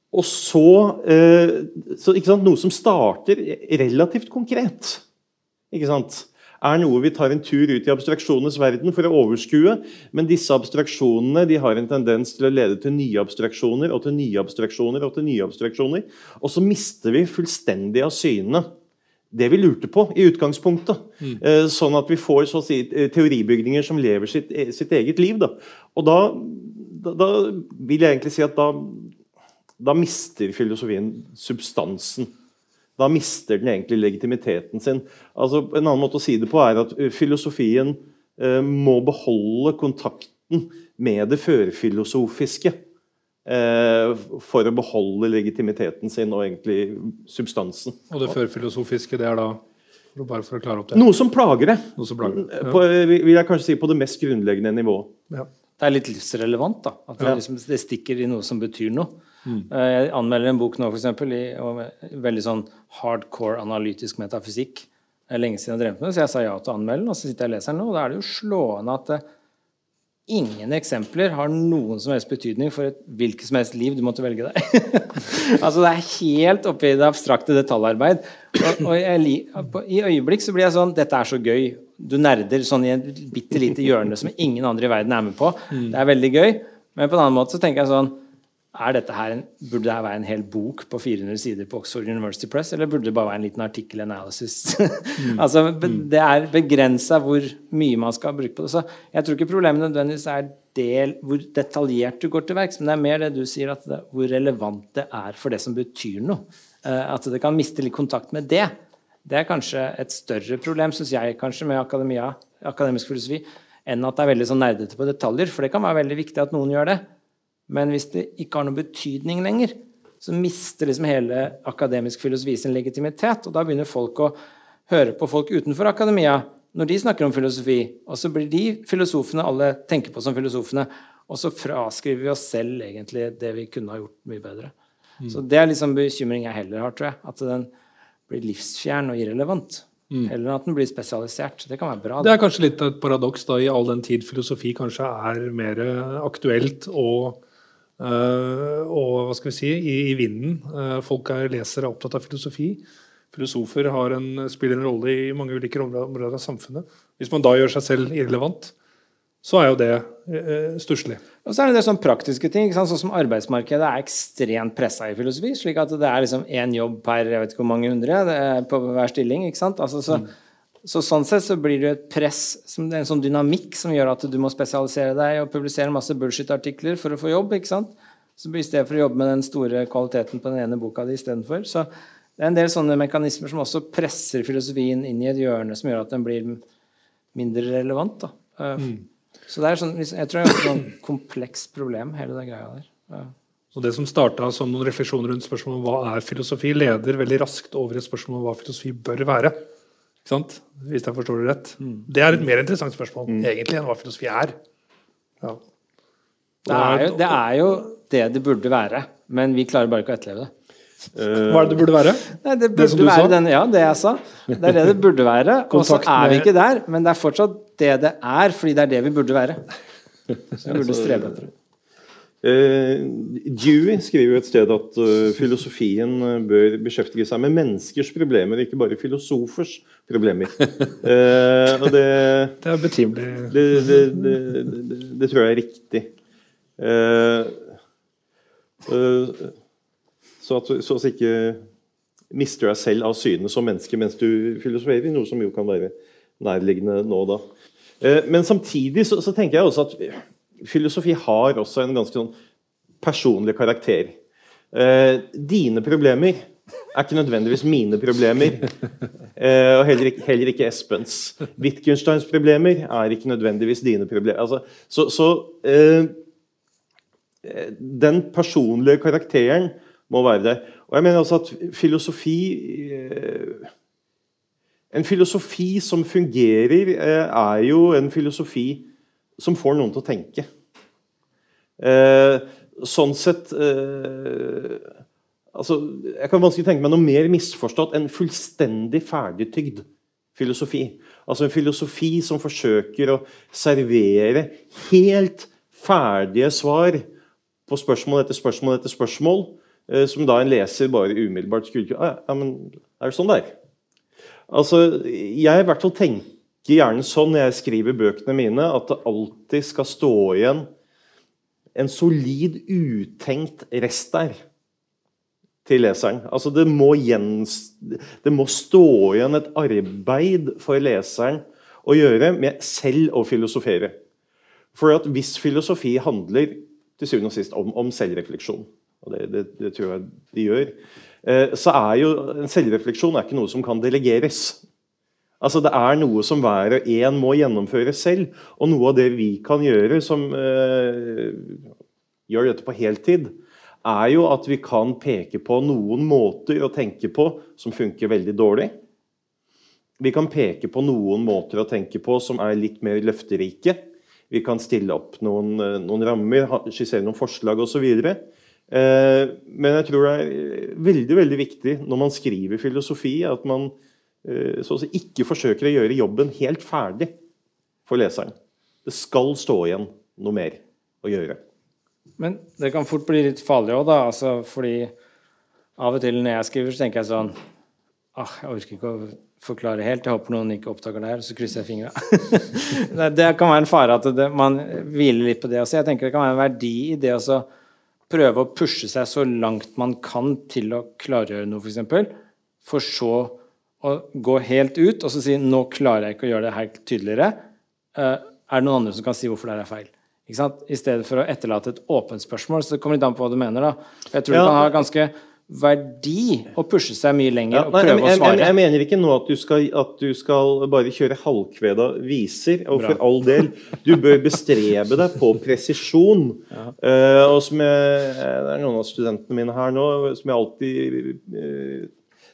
Speaker 2: og så, eh, så Noe som starter relativt konkret. Ikke sant? er noe vi tar en tur ut i abstraksjonenes verden for å overskue. Men disse abstraksjonene de har en tendens til å lede til nye abstraksjoner og til nye abstraksjoner. Og til nye abstraksjoner. Og så mister vi fullstendig av syne det vi lurte på i utgangspunktet. Mm. Eh, sånn at vi får så å si, eh, teoribygninger som lever sitt, eh, sitt eget liv. Da. Og da, da, da, vil jeg egentlig si at da, da mister filosofien substansen da mister den egentlig legitimiteten sin. Altså, en annen måte å si det på er at filosofien eh, må beholde kontakten med det førfilosofiske for å beholde legitimiteten sin og egentlig substansen.
Speaker 1: Og det førfilosofiske, det er da bare for å klare opp det.
Speaker 2: Noe som plager det.
Speaker 1: Som plager.
Speaker 2: Ja. På, vil jeg kanskje si på det mest grunnleggende nivået.
Speaker 3: Ja. Det er litt livsrelevant. da, At det, liksom, det stikker i noe som betyr noe. Mm. Eh, jeg anmelder en bok nå, for eksempel, i veldig sånn hardcore analytisk metafysikk. Det er lenge siden jeg drev med det, så jeg sa ja til å anmelde den. Og så sitter jeg og leser den nå, og da er det jo slående at det, eh, ingen eksempler har noen som helst betydning for et hvilket som helst liv du måtte velge deg. *laughs* altså Det er helt oppi det abstrakte detaljarbeid. Og, og jeg, I øyeblikk så blir jeg sånn Dette er så gøy. Du nerder sånn i et bitte lite hjørne som ingen andre i verden er med på. Mm. Det er veldig gøy. Men på en annen måte så tenker jeg sånn en, Burde dette være en hel bok på 400 sider på Oxford University Press, eller burde det bare være en liten artikkel analysis? *laughs* Mm. altså, det er begrensa hvor mye man skal bruke på det. Så jeg tror ikke problemet nødvendigvis er del, hvor detaljert du går til verks, men det er mer det du sier, at det, hvor relevant det er for det som betyr noe. Uh, at det kan miste litt kontakt med det. Det er kanskje et større problem, syns jeg, kanskje, med akademia, akademisk filosofi, enn at det er veldig sånn nerdete på detaljer. For det kan være veldig viktig at noen gjør det. Men hvis det ikke har noen betydning lenger, så mister liksom hele akademisk filosofi sin legitimitet. Og da begynner folk å høre på folk utenfor akademia når de snakker om filosofi. Og så blir de filosofene alle tenker på som filosofene. Og så fraskriver vi oss selv egentlig det vi kunne ha gjort mye bedre. Mm. Så det er liksom bekymring jeg heller har, tror jeg. At den blir livsfjern og irrelevant. Mm. Heller enn at den blir spesialisert. Det kan være bra.
Speaker 1: Det er kanskje litt et paradoks da, i all den tid filosofi kanskje er mer aktuelt og og hva skal vi si, i, i vinden. Uh, folk er lesere er opptatt av filosofi. Filosofer en, spiller en rolle i mange ulike områder av samfunnet. Hvis man da gjør seg selv irrelevant, så er jo det uh, stusslig.
Speaker 3: Og så er det, det sånn praktiske ting. Sånn som arbeidsmarkedet er ekstremt pressa i filosofi. slik at det er liksom én jobb per jeg vet ikke hvor mange hundre på hver stilling. ikke sant? Altså, så, mm. Så sånn sett så blir det et press, en sånn dynamikk som gjør at du må spesialisere deg og publisere masse bullshit-artikler for å få jobb. ikke sant? Så I stedet for å jobbe med den store kvaliteten på den ene boka di istedenfor. Så det er en del sånne mekanismer som også presser filosofien inn i et hjørne som gjør at den blir mindre relevant. da. Uh, mm. Så det er sånn, jeg tror det er et sånn komplekst problem, hele det greia der. Ja.
Speaker 1: Så Det som starta som noen refleksjoner rundt spørsmålet om hva er filosofi, leder veldig raskt over et spørsmål om hva filosofi bør være. Hvis jeg forstår det rett. Mm. Det er et mer interessant spørsmål mm. egentlig enn hva filosofi er. Ja.
Speaker 3: Det, er jo, det, er jo, det det burde være, men vi klarer bare ikke å etterleve det.
Speaker 1: Hva er det det burde være?
Speaker 3: Nei, det burde det være den, ja, det jeg sa. Det er det det burde være. Og så er vi ikke der, men det er fortsatt det det er, fordi det er det vi burde være. Så *laughs* vi burde strebe etter det.
Speaker 2: Uh, Dewey skriver jo et sted at uh, filosofien uh, bør beskjeftige seg med menneskers problemer, ikke bare filosofers problemer. *laughs* og det,
Speaker 1: det er betimelig.
Speaker 2: Det, det, det, tror jeg er riktig. så at så at ikke mister deg selv av syne som menneske mens du filosoferer, noe som jo kan være nærliggende nå og da. men samtidig så, så tenker jeg også at filosofi har også en ganske sånn personlig karakter. Eh, dine problemer er ikke nødvendigvis mine problemer. Eh, og heller ikke, heller ikke, Espens. Wittgensteins problemer er ikke nødvendigvis dine problemer. Altså, så, så eh, den personlige karakteren må være der. Og jeg mener altså at filosofi eh, En filosofi som fungerer, eh, er jo en filosofi som får noen til å tenke. Eh, sånn sett eh, altså, Jeg kan vanskelig tenke meg noe mer misforstått enn fullstendig ferdigtygd filosofi. Altså en filosofi som forsøker å servere helt ferdige svar på spørsmål etter spørsmål etter spørsmål, eh, som da en leser bare umiddelbart skulle ah, ja, men Er det sånn det er? Altså, jeg i hvert fall tenker gjerne sånn jeg skriver bøkene mine, at det alltid skal stå igjen en solid, utenkt rest der til leseren. Altså det må, gjens, det må stå igjen et arbeid for leseren å gjøre med selv å filosofere. For at hvis filosofi handler til syvende og sist om, om selvrefleksjon, og det, det, det, tror jeg de gjør, eh, så er jo en selvrefleksjon er ikke noe som kan delegeres. Altså Det er noe som hver og en må gjennomføre selv. Og noe av det vi kan gjøre, som eh, gjør dette på heltid, er jo at vi kan peke på noen måter å tenke på som funker veldig dårlig. Vi kan peke på noen måter å tenke på som er litt mer løfterike. Vi kan stille opp noen, eh, noen rammer, skissere noen forslag osv. Eh, men jeg tror det er veldig veldig viktig når man skriver filosofi, at man så å si ikke forsøker å gjøre jobben helt ferdig for leseren. Det skal stå igjen noe mer å gjøre.
Speaker 3: Men det kan fort bli litt farlig òg, da. Altså, fordi av og til når jeg skriver, så tenker jeg sånn ah, Jeg orker ikke å forklare helt. Jeg håper noen ikke oppdager det her. Så krysser jeg fingra. *laughs* det kan være en fare at det, man hviler litt på det også. Jeg tenker det kan være en verdi i det å prøve å pushe seg så langt man kan til å klargjøre noe, f.eks., for, for så å gå helt ut og så si 'nå klarer jeg ikke å gjøre det helt tydeligere', uh, er det noen andre som kan si hvorfor det er feil. I stedet for å etterlate et åpent spørsmål. Så det kommer litt an på hva du mener. da. Jeg tror ja. du kan ha ganske verdi å pushe seg mye lenger ja, og prøve
Speaker 2: jeg,
Speaker 3: å svare.
Speaker 2: Jeg, jeg, mener ikke nå at du skal, at du skal bare kjøre halvkveda viser. Og Bra. for all del, du bør bestrebe deg på presisjon. *laughs* Ja. Uh, og som jeg, Det er noen av studentene mine her nå som jeg alltid uh,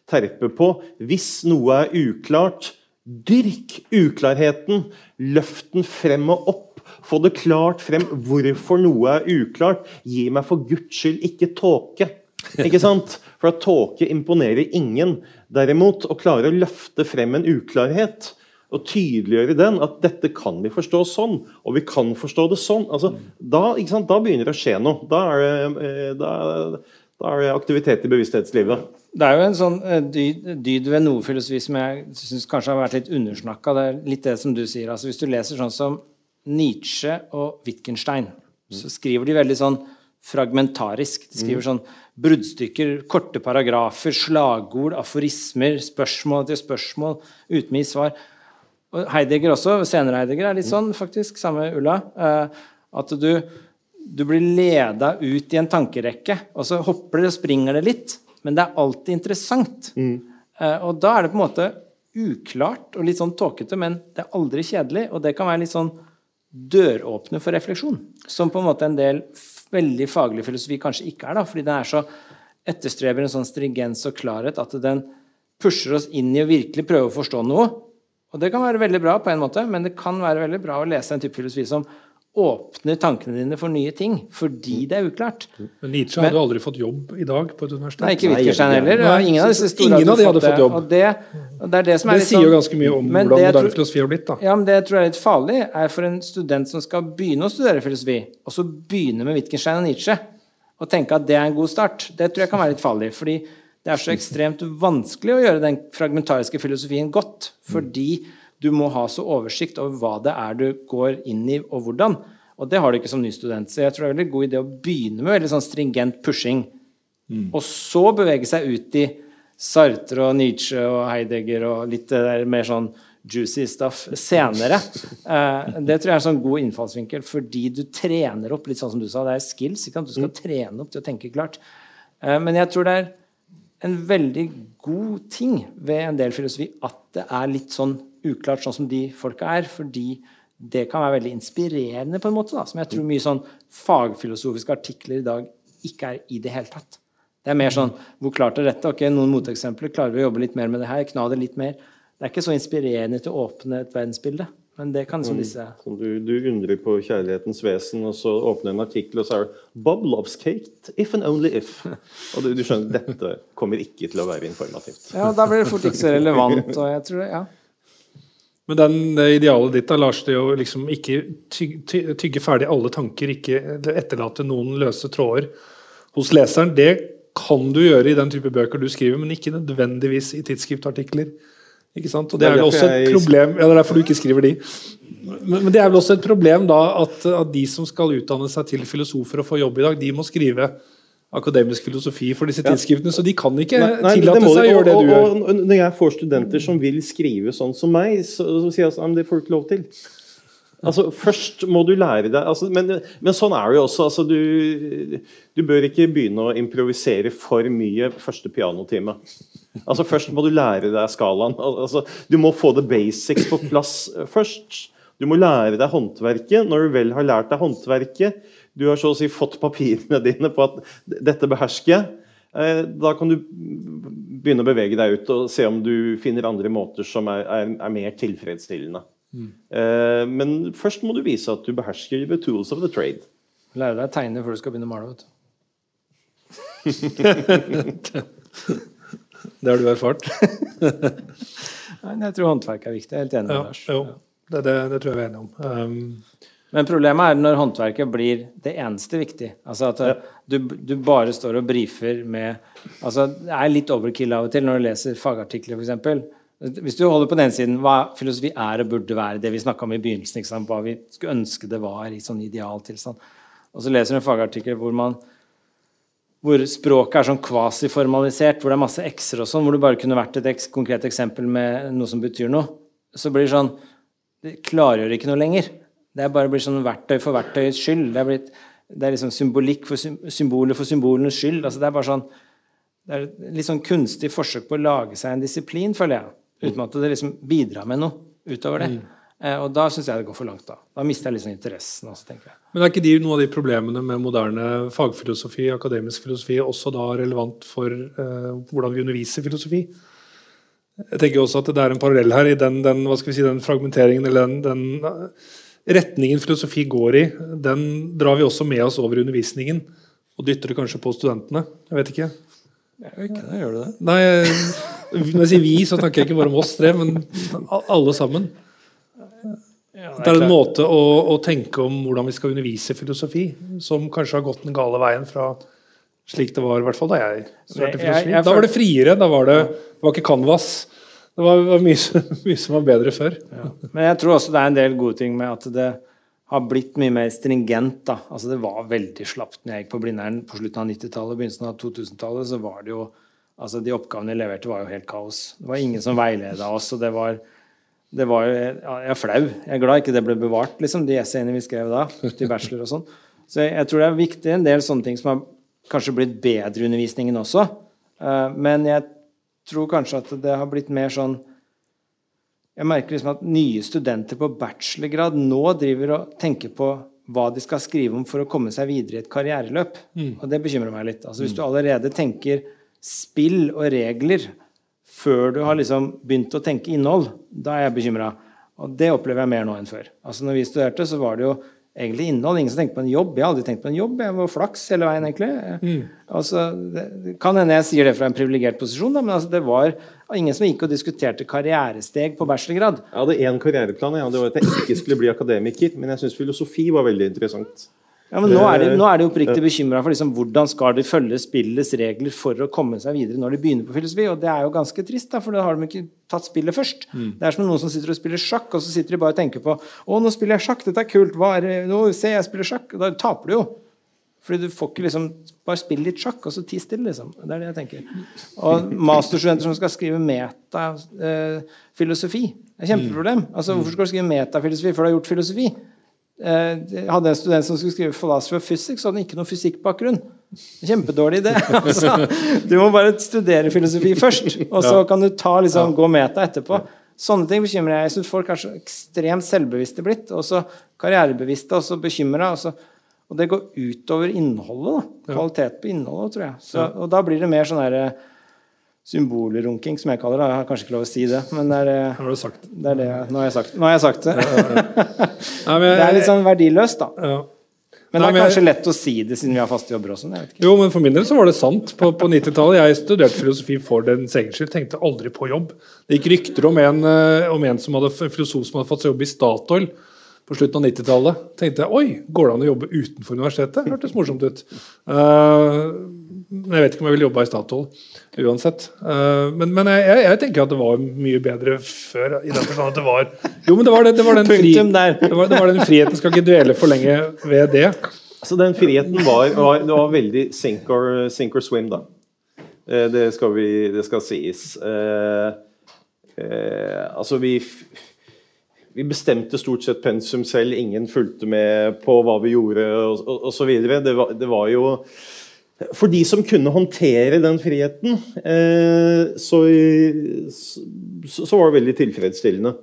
Speaker 2: terper på. Hvis noe er uklart, dyrk uklarheten. Løft den frem og opp. Få det klart frem hvorfor noe er uklart. Gi meg for guds skyld ikke tåke. Ikke sant? For at tåke imponerer ingen. Derimot, å klare å løfte frem en uklarhet og tydeliggjøre den, at dette kan vi forstå sånn, og vi kan forstå det sånn, altså, da, da, begynner det å skje noe. Da er det, eh, da, da er det aktivitet i bevissthetslivet.
Speaker 3: Det er jo en sånn eh, dyd, ved noe filosofi som jeg syns kanskje har vært litt undersnakka. Det er litt det som du sier. altså Hvis du leser sånn som Nietzsche og Wittgenstein, så skriver de veldig sånn fragmentarisk. De skriver mm. sånn bruddstykker, korte paragrafer, slagord, aforismer, spørsmål etter spørsmål uten å svar. Og Heidegger også, senere Heidegger, er litt sånn, faktisk, samme Ulla. Eh, at du, du blir leda ut i en tankerekke, og så hopper det og springer det litt. Men det er alltid interessant. Mm. Eh, og da er det på en måte uklart og litt sånn tåkete, men det er aldri kjedelig. Og det kan være litt sånn døråpner for refleksjon, som på en måte en del veldig faglig filosofi kanskje ikke er, da, fordi den er så etterstreber en sånn stringens og klarhet at den pusher oss inn i å virkelig prøve å forstå noe. Og det kan være veldig bra på en måte, men det kan være veldig bra å lese en type filosofi som åpner tankene dine for nye ting fordi det er uklart.
Speaker 1: Men Nietzsche hadde aldri fått jobb i dag på et universitet.
Speaker 3: Nei, ikke Wittgenstein heller.
Speaker 1: Nei, ingen av disse store
Speaker 3: ingen
Speaker 1: hadde, de hadde fått jobb.
Speaker 3: Og det, og det, det, det
Speaker 1: sier jo sånn- ganske mye om hvordan moderne filosofi har blitt. da.
Speaker 3: Ja, men Det jeg tror er litt farlig, er for en student som skal begynne å studere filosofi, og så begynne med Wittgenstein og Nietzsche, og tenke at det er en god start. Det tror jeg kan være litt farlig. fordi det er så ekstremt vanskelig å gjøre den fragmentariske filosofien godt. Fordi du må ha så oversikt over hva det er du går inn i, og hvordan. Og det har du ikke som ny student. Så jeg tror det er en veldig god idé å begynne med veldig sånn stringent pushing. Mm. Og så bevege seg ut i Sartre og Nietzsche og Heidegger og litt der mer sånn juicy stuff senere. Eh, det tror jeg er en sånn god innfallsvinkel, fordi du trener opp litt sånn som du sa, det er skills. Du skal mm. trene opp til å tenke klart. Eh, men jeg tror det er en veldig god ting ved en del filosofi at det er litt sånn uklart, sånn som de folka er. fordi det kan være veldig inspirerende, på en måte, da, som jeg tror mye sånn fagfilosofiske artikler i dag ikke er i det hele tatt. Det er mer sånn Hvor klart er dette? Ok, Noen moteksempler. Klarer vi å jobbe litt mer med det her? Kna det litt mer. Det er ikke så inspirerende til å åpne et verdensbilde. Men det kan liksom disse
Speaker 2: mm, du, du, undrer på kjærlighetens vesen, og så åpner en artikkel, og så er det 'Bob loves cake, if and only if'. *laughs* Og du, du skjønner, dette kommer ikke til å være informativt.
Speaker 3: Ja, da blir det fort ikke så relevant. *laughs* og jeg tror det, ja.
Speaker 1: Men den, det idealet ditt da, Lars, det å liksom ikke tygge, tygge ferdig alle tanker, ikke etterlate noen løse tråder hos leseren, det kan du gjøre i den type bøker du skriver, men ikke nødvendigvis i tidsskriftartikler. Ikke sant? Og Det er vel også et problem ja, Det er derfor du ikke skriver de. Men, men det er vel også et problem da at, at de som skal utdanne seg til filosofer og få jobb i dag, de må skrive akademisk filosofi for disse tidsskriftene, så de kan ikke nei, nei, tillate seg å gjøre det du gjør.
Speaker 2: Og, og, når jeg får studenter som vil skrive sånn som meg, så, så sier jeg at Det får du ikke lov til. Altså, Først må du lære deg altså, men, men, sånn er det jo også. Altså, du, du, bør ikke begynne å improvisere for mye første pianotime. Altså, Først må du lære deg skalaen. Altså, du må få the basics på plass først. Du må lære deg håndverket. Når du vel har lært deg håndverket, du har så å si fått papirene dine på at dette behersker jeg. Eh, da kan du begynne å bevege deg ut og se om du finner andre måter som er, er, er mer tilfredsstillende. Mm. Men først må du vise at du behersker the tools of the trade.
Speaker 3: Lære deg å tegne før du skal begynne å male. vet du. *laughs*
Speaker 1: det har du erfart? *laughs*
Speaker 3: Nei, jeg tror håndverk er viktig. Jeg er helt enig med ja, Lars.
Speaker 1: Jo, det, det, det, tror jeg vi er enige om. Um,
Speaker 3: men problemet er når håndverket blir det eneste viktige. Altså at ja. du, du, bare står og brifer med altså Det er litt overkill av og til når du leser fagartikler, f.eks. Hvis du holder på den siden hva filosofi er og burde være, det vi snakka om i begynnelsen, hva vi skulle ønske det var i sånn idealtilstand, og så leser du en fagartikkel hvor man hvor språket er sånn kvasiformalisert, hvor det er masse x-er og sånn, hvor det bare kunne vært et eks konkret eksempel med noe som betyr noe, så blir det sånn Det klargjør ikke noe lenger. Det bare blir sånn verktøy for verktøyets skyld. Det er, blitt, det er liksom symbolikk for symboler for symbolenes skyld. altså Det er bare sånn det er et litt sånn kunstig forsøk på å lage seg en disiplin, føler jeg. Uten at det liksom bidrar med noe utover det. Mm. Eh, og da syns jeg det går for langt. Da Da mister jeg liksom interessen. Også, tenker jeg.
Speaker 1: Men er ikke de, noen av de problemene med moderne fagfilosofi, akademisk filosofi, også da relevant for eh, hvordan vi underviser filosofi? Jeg tenker også at det er en parallell her i den, den, si, den fragmenteringen eller den, den retningen filosofi går i. Den drar vi også med oss over undervisningen og dytter det kanskje på studentene. Jeg vet ikke.
Speaker 3: Jeg vet ikke da gjør du det?
Speaker 1: Nei, Når jeg sier vi, så snakker jeg ikke bare om oss tre, men alle sammen. Ja, det, er det er en måte å, å, tenke om hvordan vi skal undervise filosofi, som kanskje har gått den gale veien fra slik det var i hvert fall da jeg studerte filosofi. Da var det friere. Da var det, det var ikke canvas. Det var, var mye, *laughs* mye, som var bedre før.
Speaker 3: Ja. Men jeg tror også det er en del gode ting med at det har blitt mye mer stringent. da. Altså Det var veldig slapt når jeg gikk på Blindern på slutten av 90-tallet, og begynnelsen av 2000-tallet. så var det jo, altså De oppgavene jeg leverte, var jo helt kaos. Det var ingen som veileda oss. og det var, det var jo, Jeg er flau. Jeg er glad ikke det ble bevart, liksom, de essayene vi skrev da. til bachelor og sånn. Så jeg, jeg, tror det er viktig en del sånne ting som har kanskje blitt bedre undervisningen også. Uh, men jeg tror kanskje at det har blitt mer sånn jeg merker liksom at nye studenter på bachelorgrad nå driver og tenker på hva de skal skrive om for å komme seg videre i et karriereløp. Mm. Og det bekymrer meg litt. Altså, hvis du allerede tenker spill og regler før du har liksom begynt å tenke innhold, da er jeg bekymra. Og det opplever jeg mer nå enn før. Altså, når vi studerte, så var det jo egentlig innhold. Ingen som tenkte på en jobb. Jeg har aldri tenkt på en jobb. Jeg var flaks hele veien, egentlig. Mm. Altså, det kan hende jeg sier det fra en privilegert posisjon, da, men altså, det var ingen som gikk og diskuterte karrieresteg på bachelorgrad.
Speaker 2: Jeg hadde én karriereplan. Ja. Det var at jeg ikke skulle bli akademiker. Men jeg syns filosofi var veldig interessant.
Speaker 3: Ja, men Nå er de, nå er de oppriktig bekymra for liksom, hvordan skal de følge spillets regler for å komme seg videre når de begynner på filosofi. Og det er jo ganske trist, da, for da har de ikke tatt spillet først. Mm. Det er som noen som sitter og spiller sjakk, og så sitter de bare og tenker på å, nå spiller jeg sjakk, dette er kult. Hva er det? Nå ser jeg spiller sjakk. Og da taper du jo. Fordi du får ikke liksom Bare spill litt sjakk, og så ti stille, liksom. Det er det jeg tenker. Og masterstudenter som skal skrive metafilosofi, eh, er kjempeproblem. Altså, Hvorfor skal du skrive metafilosofi før du har gjort filosofi? Eh, jeg hadde en student som skulle skrive 'philosophy of physics', så hadde ikke noen fysikkbakgrunn. Kjempedårlig idé. *laughs* Altså, du må bare studere filosofi først, og så kan du ta, liksom, gå meta etterpå. Sånne ting bekymrer jeg. Jeg syns folk er så ekstremt selvbevisste blitt, og så karrierebevisste og så bekymra. Og det går utover innholdet. Da. Kvalitet på innholdet, tror jeg. Så, og da blir det mer sånn herre symbolrunking, som jeg kaller det. Jeg har kanskje ikke lov å si det, men det er det,
Speaker 1: har du sagt.
Speaker 3: det, er det Nå har jeg sagt, nå har jeg sagt det. *laughs* Nei, men, det er litt sånn verdiløst, da. Ja. Men det er kanskje lett å si det siden vi har faste jobber også.
Speaker 1: Jo, men For min del så var det sant. På, på 90-tallet jeg studerte filosofi for den egen skyld. Tenkte aldri på jobb. Det gikk rykter om en, eh, om en som hadde, filosof som hadde fått seg jobb i Statoil på slutten av 90-tallet. Tenkte jeg oi, går det an å jobbe utenfor universitetet? Hørtes morsomt ut. Uh, jeg vet ikke om jeg vil jobbe i Statoil uansett. Uh, men, men jeg, jeg, tenker at det var mye bedre før. i den forstand at det var Jo, men det var, det, det var den, fri, det var, det var den friheten. Skal ikke dvele for lenge ved det.
Speaker 2: Så den friheten var, var, det var veldig sink or, sink or swim, da. Uh, det, skal vi, det skal sies. Uh, altså, vi vi bestemte stort sett pensum selv, ingen fulgte med på hva vi gjorde osv. Det, det var jo for de som kunne håndtere den friheten, eh, så, så var det veldig tilfredsstillende.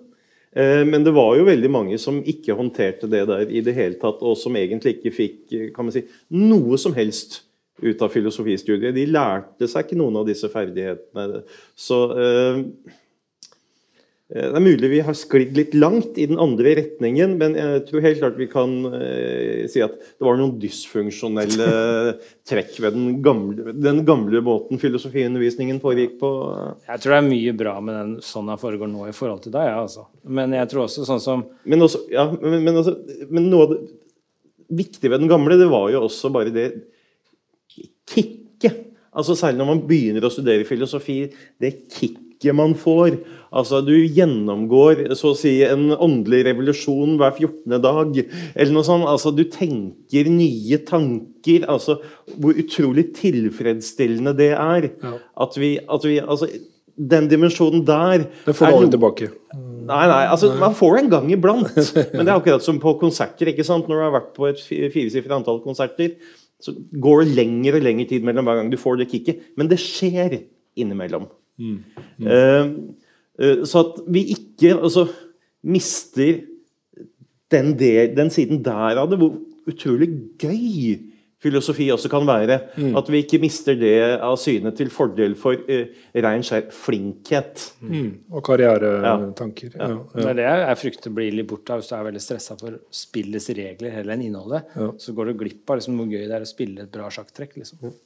Speaker 2: Eh, men det var jo veldig mange som ikke håndterte det der i det hele tatt, og som egentlig ikke fikk man si, noe som helst ut av filosofistudiet. De lærte seg ikke noen av disse ferdighetene. Så eh, Eh, det er mulig vi har sklidd litt langt i den andre retningen, men jeg tror helt klart vi kan eh, si at det var noen dysfunksjonelle *laughs* trekk ved den gamle, den gamle måten filosofiundervisningen foregikk på.
Speaker 3: Jeg tror det er mye bra med den sånn den foregår nå i forhold til deg, ja, altså. Men jeg tror også sånn som
Speaker 2: Men, også, ja, men, men, altså, men noe av det viktige ved den gamle, det var jo også bare det kicket. Altså Særlig når man begynner å studere filosofi. Det kicket kicket man får. Altså, Du gjennomgår så å si en åndelig revolusjon hver 14. dag. eller noe sånt. Altså, Du tenker nye tanker. altså Hvor utrolig tilfredsstillende det er.
Speaker 1: Ja.
Speaker 2: At vi, at vi altså, Den dimensjonen der
Speaker 1: Det får du aldri tilbake.
Speaker 2: Nei, nei, altså man får det en gang iblant. *laughs* Men det er akkurat som på konserter. ikke sant? Når du har vært på et fi- firesifret antall konserter, så går det lengre og lengre tid mellom hver gang du får det kicket. Men det skjer innimellom. Eh, eh, så at vi ikke altså, mister den, del, den siden der av det, hvor utrolig gøy filosofi også kan være. At vi ikke mister det av syne til fordel for uh, rein skjær flinkhet.
Speaker 1: Mm. Og karrieretanker. Ja.
Speaker 3: Det er det jeg frykter blir litt borte hvis du er veldig stressa for spillets regler heller enn innholdet.
Speaker 1: Ja.
Speaker 3: Så går du glipp av liksom, hvor gøy det er å spille et bra sjakktrekk. Liksom.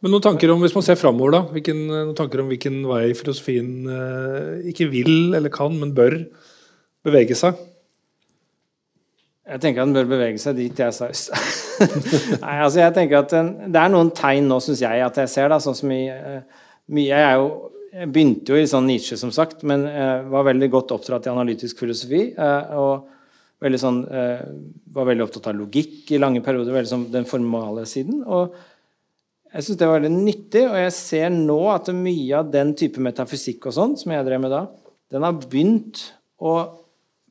Speaker 1: Men noen tanker om, hvis man ser framover, da, hvilken, noen tanker om hvilken vei filosofien eh, ikke vil eller kan, men bør bevege seg?
Speaker 3: Jeg tenker at den bør bevege seg dit jeg sa i. *laughs* Nei, altså jeg tenker at Det er noen tegn nå, syns jeg, at jeg ser. da, sånn som i, eh, mye, jeg, jo, jeg begynte jo i sånn Nietzsche, som sagt, men eh, var veldig godt oppdratt i analytisk filosofi. eh, og veldig sånn, eh, Var veldig opptatt av logikk i lange perioder, veldig sånn den formale siden. og jeg syns det var veldig nyttig, og jeg ser nå at mye av den type metafysikk og sånn, som jeg drev med da, den har begynt å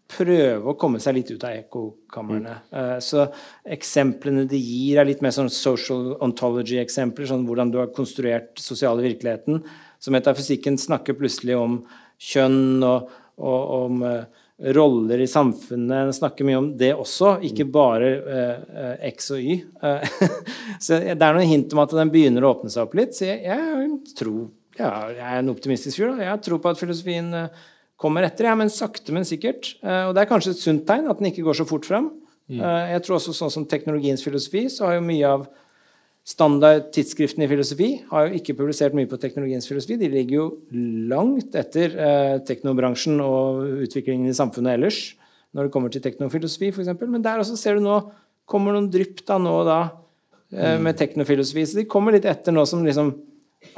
Speaker 3: prøve å komme seg litt ut av ekkokamrene. Mm. Så eksemplene de gir, er litt mer sånn social ontology-eksempler, sånn hvordan du har konstruert sosiale virkeligheten. Så metafysikken snakker plutselig om kjønn og, og om eh, roller i samfunnet. Snakker mye om det også, ikke bare eh, eh, X og Y. Eh, *laughs* så det er noen hint om at den begynner å åpne seg opp litt. Så jeg, jeg tror ja, jeg er en optimistisk fyr. Jeg tror på at filosofien eh, kommer etter, ja, men sakte, men sikkert. Og det er kanskje et sunt tegn at den ikke går så fort fram. Eh, jeg tror også sånn som teknologiens filosofi, så har jo mye av standard tidsskriften i filosofi har jo ikke publisert mye på teknologiens filosofi. De ligger jo langt etter eh, teknobransjen og utviklingen i samfunnet ellers når det kommer til teknofilosofi, f.eks. Men der også ser du nå kommer noen drypp da nå og da eh, med teknofilosofi. Så de kommer litt etter nå som liksom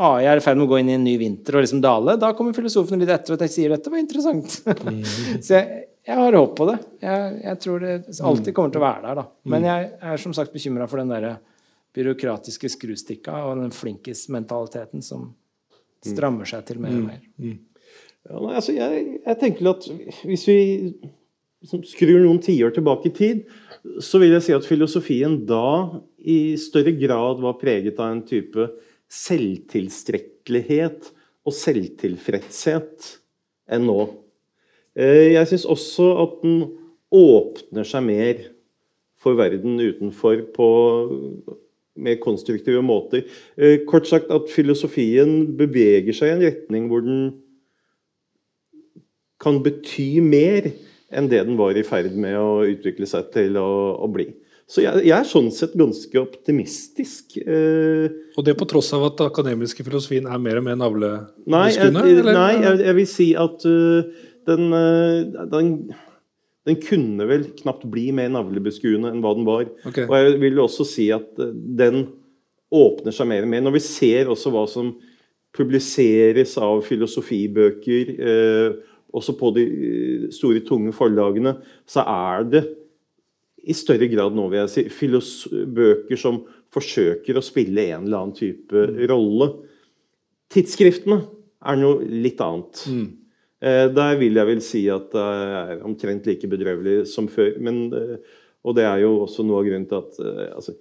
Speaker 3: AI er i ferd med å gå inn i en ny vinter og liksom dale. Da kommer filosofene litt etter og sier dette var interessant. *laughs* Så jeg, jeg har håp på det. Jeg, jeg tror det alltid kommer til å være der. da. Men jeg er som sagt bekymra for den derre byråkratiske skrustikka og den flinkis-mentaliteten som strammer seg til mer og mer.
Speaker 2: Ja, nei, altså jeg, jeg tenker at hvis vi liksom skrur noen tiår tilbake i tid, så vil jeg si at filosofien da i større grad var preget av en type selvtilstrekkelighet og selvtilfredshet enn nå. Eh, Jeg syns også at den åpner seg mer for verden utenfor på mer konstruktive måter. Eh, Kort sagt at filosofien beveger seg i en retning hvor den kan bety mer enn det den var i ferd med å utvikle seg til å, å bli. Så jeg, jeg er sånn sett ganske optimistisk. Eh,
Speaker 1: Og det på tross av at den akademiske filosofien er mer og mer
Speaker 2: Nei, jeg,
Speaker 1: navlebeskuende?
Speaker 2: nei jeg, jeg vil si at uh, den, uh, den, den kunne vel knapt bli mer navlebeskuende enn hva den var.
Speaker 1: Okay.
Speaker 2: Og jeg vil også si at uh, den åpner seg mer og mer. Når vi ser også hva som publiseres av filosofibøker, eh, også på de uh, store, tunge forlagene, så er det i større grad nå, vil jeg si, bøker som forsøker å spille en eller annen type rolle. Tidsskriftene er noe litt annet. Eh, der vil jeg vel si at det er omtrent like bedrøvelig som før. Men, eh, og det er jo også noe av grunnen til at eh, altså,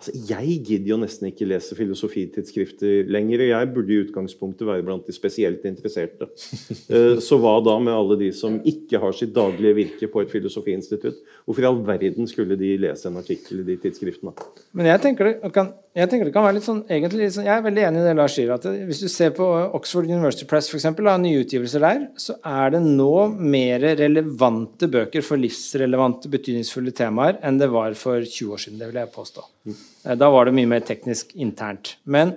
Speaker 2: altså, Jeg gidder jo nesten ikke lese filosofitidsskrifter lenger. og Jeg burde i utgangspunktet være blant de spesielt interesserte. Eh, så hva da med alle de som ikke har sitt daglige virke på et filosofiinstitutt? Hvorfor i all verden skulle de lese en artikkel i de tidsskriftene?
Speaker 3: Men jeg tenker, det kan, jeg tenker det kan være litt sånn egentlig litt sånn, Jeg er veldig enig i det Lars sier. at Hvis du ser på Oxford University Press, for eksempel, av nye utgivelser der, så er det nå mer relevante bøker for livsrelevante, betydningsfulle temaer enn det var for 20 år siden. Det vil jeg påstå. Eh, Da var det mye mer teknisk internt. Men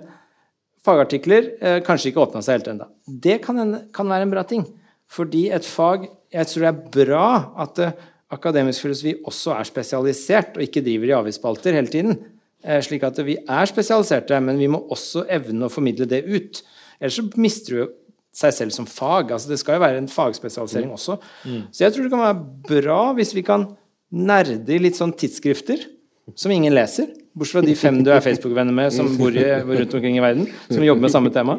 Speaker 3: fagartikler eh, kanskje ikke åpna seg helt ennå. Det kan, en, kan være en bra ting. Fordi et fag Jeg tror det er bra at eh, akademisk filosofi også er spesialisert, og ikke driver i avisspalter hele tiden. Eh, slik at vi er spesialiserte, men vi må også evne å formidle det ut. Ellers så mister du jo seg selv som fag. altså Det skal jo være en fagspesialisering også. Så jeg tror det kan være bra hvis vi kan nerde i litt sånn tidsskrifter som ingen leser. Bortsett fra de fem du er Facebook-venner med som bor i, rundt omkring i verden, som jobber med samme tema.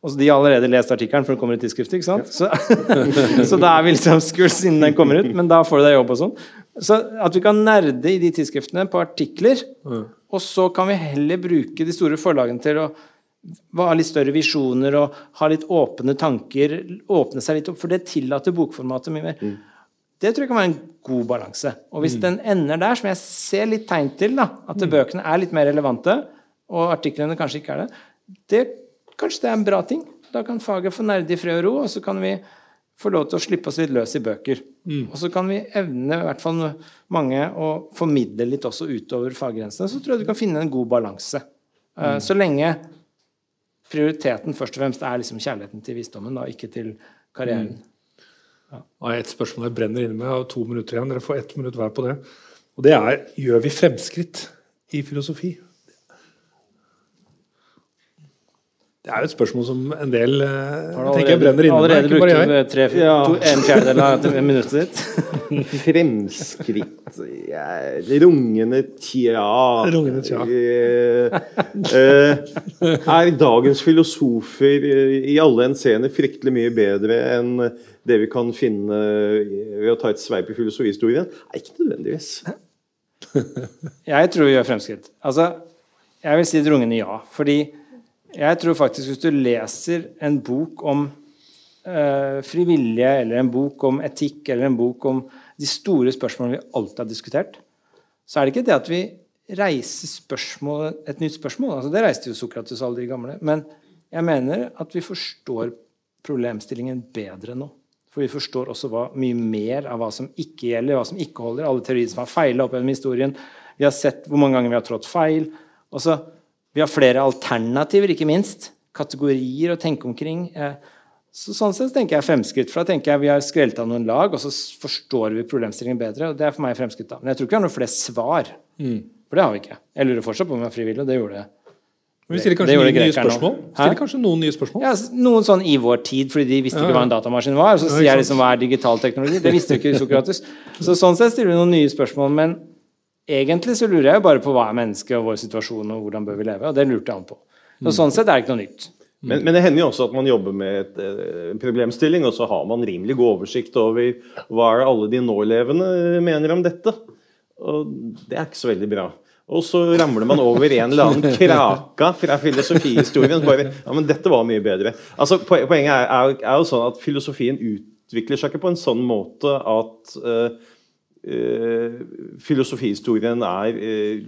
Speaker 3: Og De har allerede lest artikkelen, for den kommer i tidsskriftet. ikke sant? Så, *laughs* så da er vi liksom skuls innen den kommer ut, men da får du deg jobb og sånn. Så at vi kan nerde i de tidsskriftene på artikler, og så kan vi heller bruke de store forlagene til å ha litt større visjoner og ha litt åpne tanker. Åpne seg litt opp, for det tillater bokformatet mye mer. Det tror jeg kan være en god balanse. Og hvis den ender der, som jeg ser litt tegn til, da, at bøkene er litt mer relevante, og artiklene kanskje ikke er det, det kanskje det er en bra ting. Da kan faget få nerde i fred og ro, og så kan vi få lov til å slippe oss litt løs i bøker. Og så kan vi evne, i hvert fall mange, å formidle litt også utover faggrensene. Så tror jeg du kan finne en god balanse. Mm. Så lenge prioriteten først og fremst er liksom kjærligheten til visdommen, da, ikke til karrieren.
Speaker 1: Mm. Ja. et spørsmål jeg brenner inne med. Jeg har to minutter igjen. Dere får ett minutt hver på det. Og det er gjør vi fremskritt i filosofi? Det er jo et spørsmål som en del
Speaker 3: allerede,
Speaker 1: tenker jeg brenner inne
Speaker 3: allerede
Speaker 1: brukte
Speaker 3: tre,
Speaker 2: Ja.
Speaker 3: to, en fjerdedel av minuttet ditt? *laughs*
Speaker 2: Fremskritt ja, Rungende tja.
Speaker 1: Rungende tja.
Speaker 2: Eh, eh, er dagens filosofer eh, i alle henseender fryktelig mye bedre enn det vi kan finne ved å ta et sveip i filosofihistorien? Nei, ikke nødvendigvis.
Speaker 3: Jeg tror vi gjør fremskritt. Altså, jeg vil si et rungende ja. Fordi jeg tror faktisk hvis du leser en bok om eh, frivillige, eller en bok om etikk, eller en bok om de store spørsmålene vi alltid har diskutert, så er det ikke det at vi reiser spørsmål, et nytt spørsmål. Altså, det reiste jo Sokrates og alle gamle. Men jeg mener at vi forstår problemstillingen bedre nå. For vi forstår også hva, mye mer av hva som ikke gjelder, hva som ikke holder. Alle teorier som har feila opp gjennom historien. Vi har sett hvor mange ganger vi har trådt feil. Også, vi har flere alternativer, ikke minst. Kategorier å tenke omkring. Eh, Så sånn sett tenker jeg fremskritt. For da tenker jeg vi har skrelt av noen lag, og så forstår vi problemstillingen bedre. og Det er for meg fremskritt. da. Men jeg tror ikke vi har noen flere svar. For det har vi ikke. Jeg lurer fortsatt på om vi er frivillige, det gjorde jeg.
Speaker 1: Men vi stiller kanskje
Speaker 3: noen
Speaker 1: nye. Stiller kanskje noen nye spørsmål.
Speaker 3: Ja, noen sånn i vår tid, fordi de visste ikke hva en datamaskin var. Og så sier jeg liksom hva er digital teknologi. Det visste jo ikke Sokrates. *laughs* Så sånn sett stiller vi noen nye spørsmål. Men egentlig så lurer jeg jo bare på hva er mennesket og vår situasjon og hvordan bør vi leve. Og det lurte han på. Og sånn sett er det ikke noe nytt.
Speaker 2: Men, men det hender jo også at man jobber med et, eh, en problemstilling, og så har man rimelig god oversikt over hva er det alle de nålevende mener om dette. Og det er ikke så veldig bra. Og så ramler man over en eller annen kraka fra filosofihistorien. Bare, ja, men dette var mye bedre. Altså, Poenget er, er, er jo sånn at filosofien utvikler seg ikke på en sånn måte at eh, filosofihistorien er eh,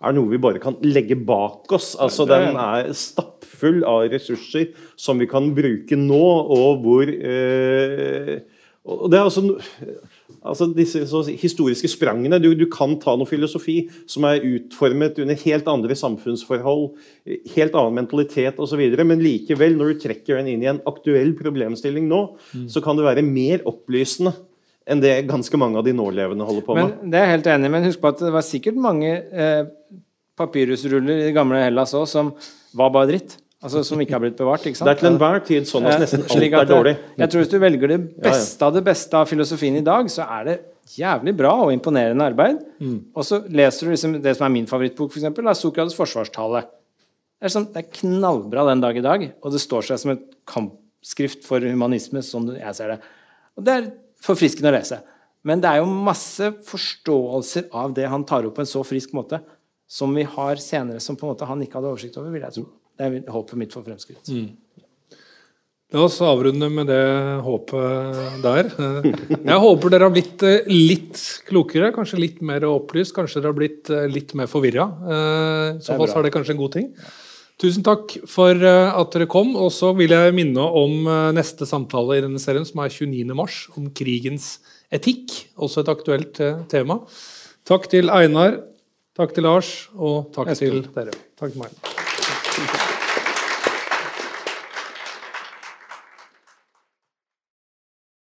Speaker 2: er noe vi bare kan legge bak oss. Altså, Den er stappfull av ressurser som vi kan bruke nå, og hvor eh, og det er altså, altså disse historiske sprangene. Du, du kan ta noe filosofi som er utformet under helt andre samfunnsforhold, helt annen mentalitet osv., men likevel, når du trekker den inn i en aktuell problemstilling nå, så kan det være mer opplysende enn det ganske mange av de nålevende holder på med.
Speaker 3: Men Det er jeg helt enig i, men husk på at det var sikkert mange eh, papyrusruller i det gamle Hellas òg som var bare dritt. Altså Som ikke har blitt bevart. ikke sant? *laughs*
Speaker 2: Det er til enhver tid sånn at
Speaker 3: Eh,
Speaker 2: nesten alt er dårlig.
Speaker 3: Jeg tror Hvis du velger det beste av det beste av filosofien i dag, så er det jævlig bra og imponerende arbeid. Og så leser du liksom det som er min favorittbok, for eksempel, er Sokrates' forsvarstale. Det er, sånn, det er knallbra den dag i dag, og det står seg som et kampskrift for humanisme, sånn jeg ser det. Og det er forfriskende å lese. Men det er jo masse forståelser av det han tar opp på en så frisk måte, som vi har senere, som på en måte han ikke hadde oversikt over, vil jeg tro. Det er håpet mitt for fremskritt.
Speaker 1: La oss avrunde med det håpet der. Eh, *laughs* Jeg håper dere har blitt eh, litt klokere, kanskje litt mer opplyst, kanskje dere har blitt eh, litt mer forvirra. I så fall er det kanskje en god ting. Tusen takk for eh, at dere kom. Og så vil jeg minne om eh, neste samtale i denne serien, som er 29. mars, om krigens etikk. Også et aktuelt eh, tema. Takk til Einar, takk til Lars, og takk
Speaker 3: Espen.
Speaker 1: til dere. Takk til meg.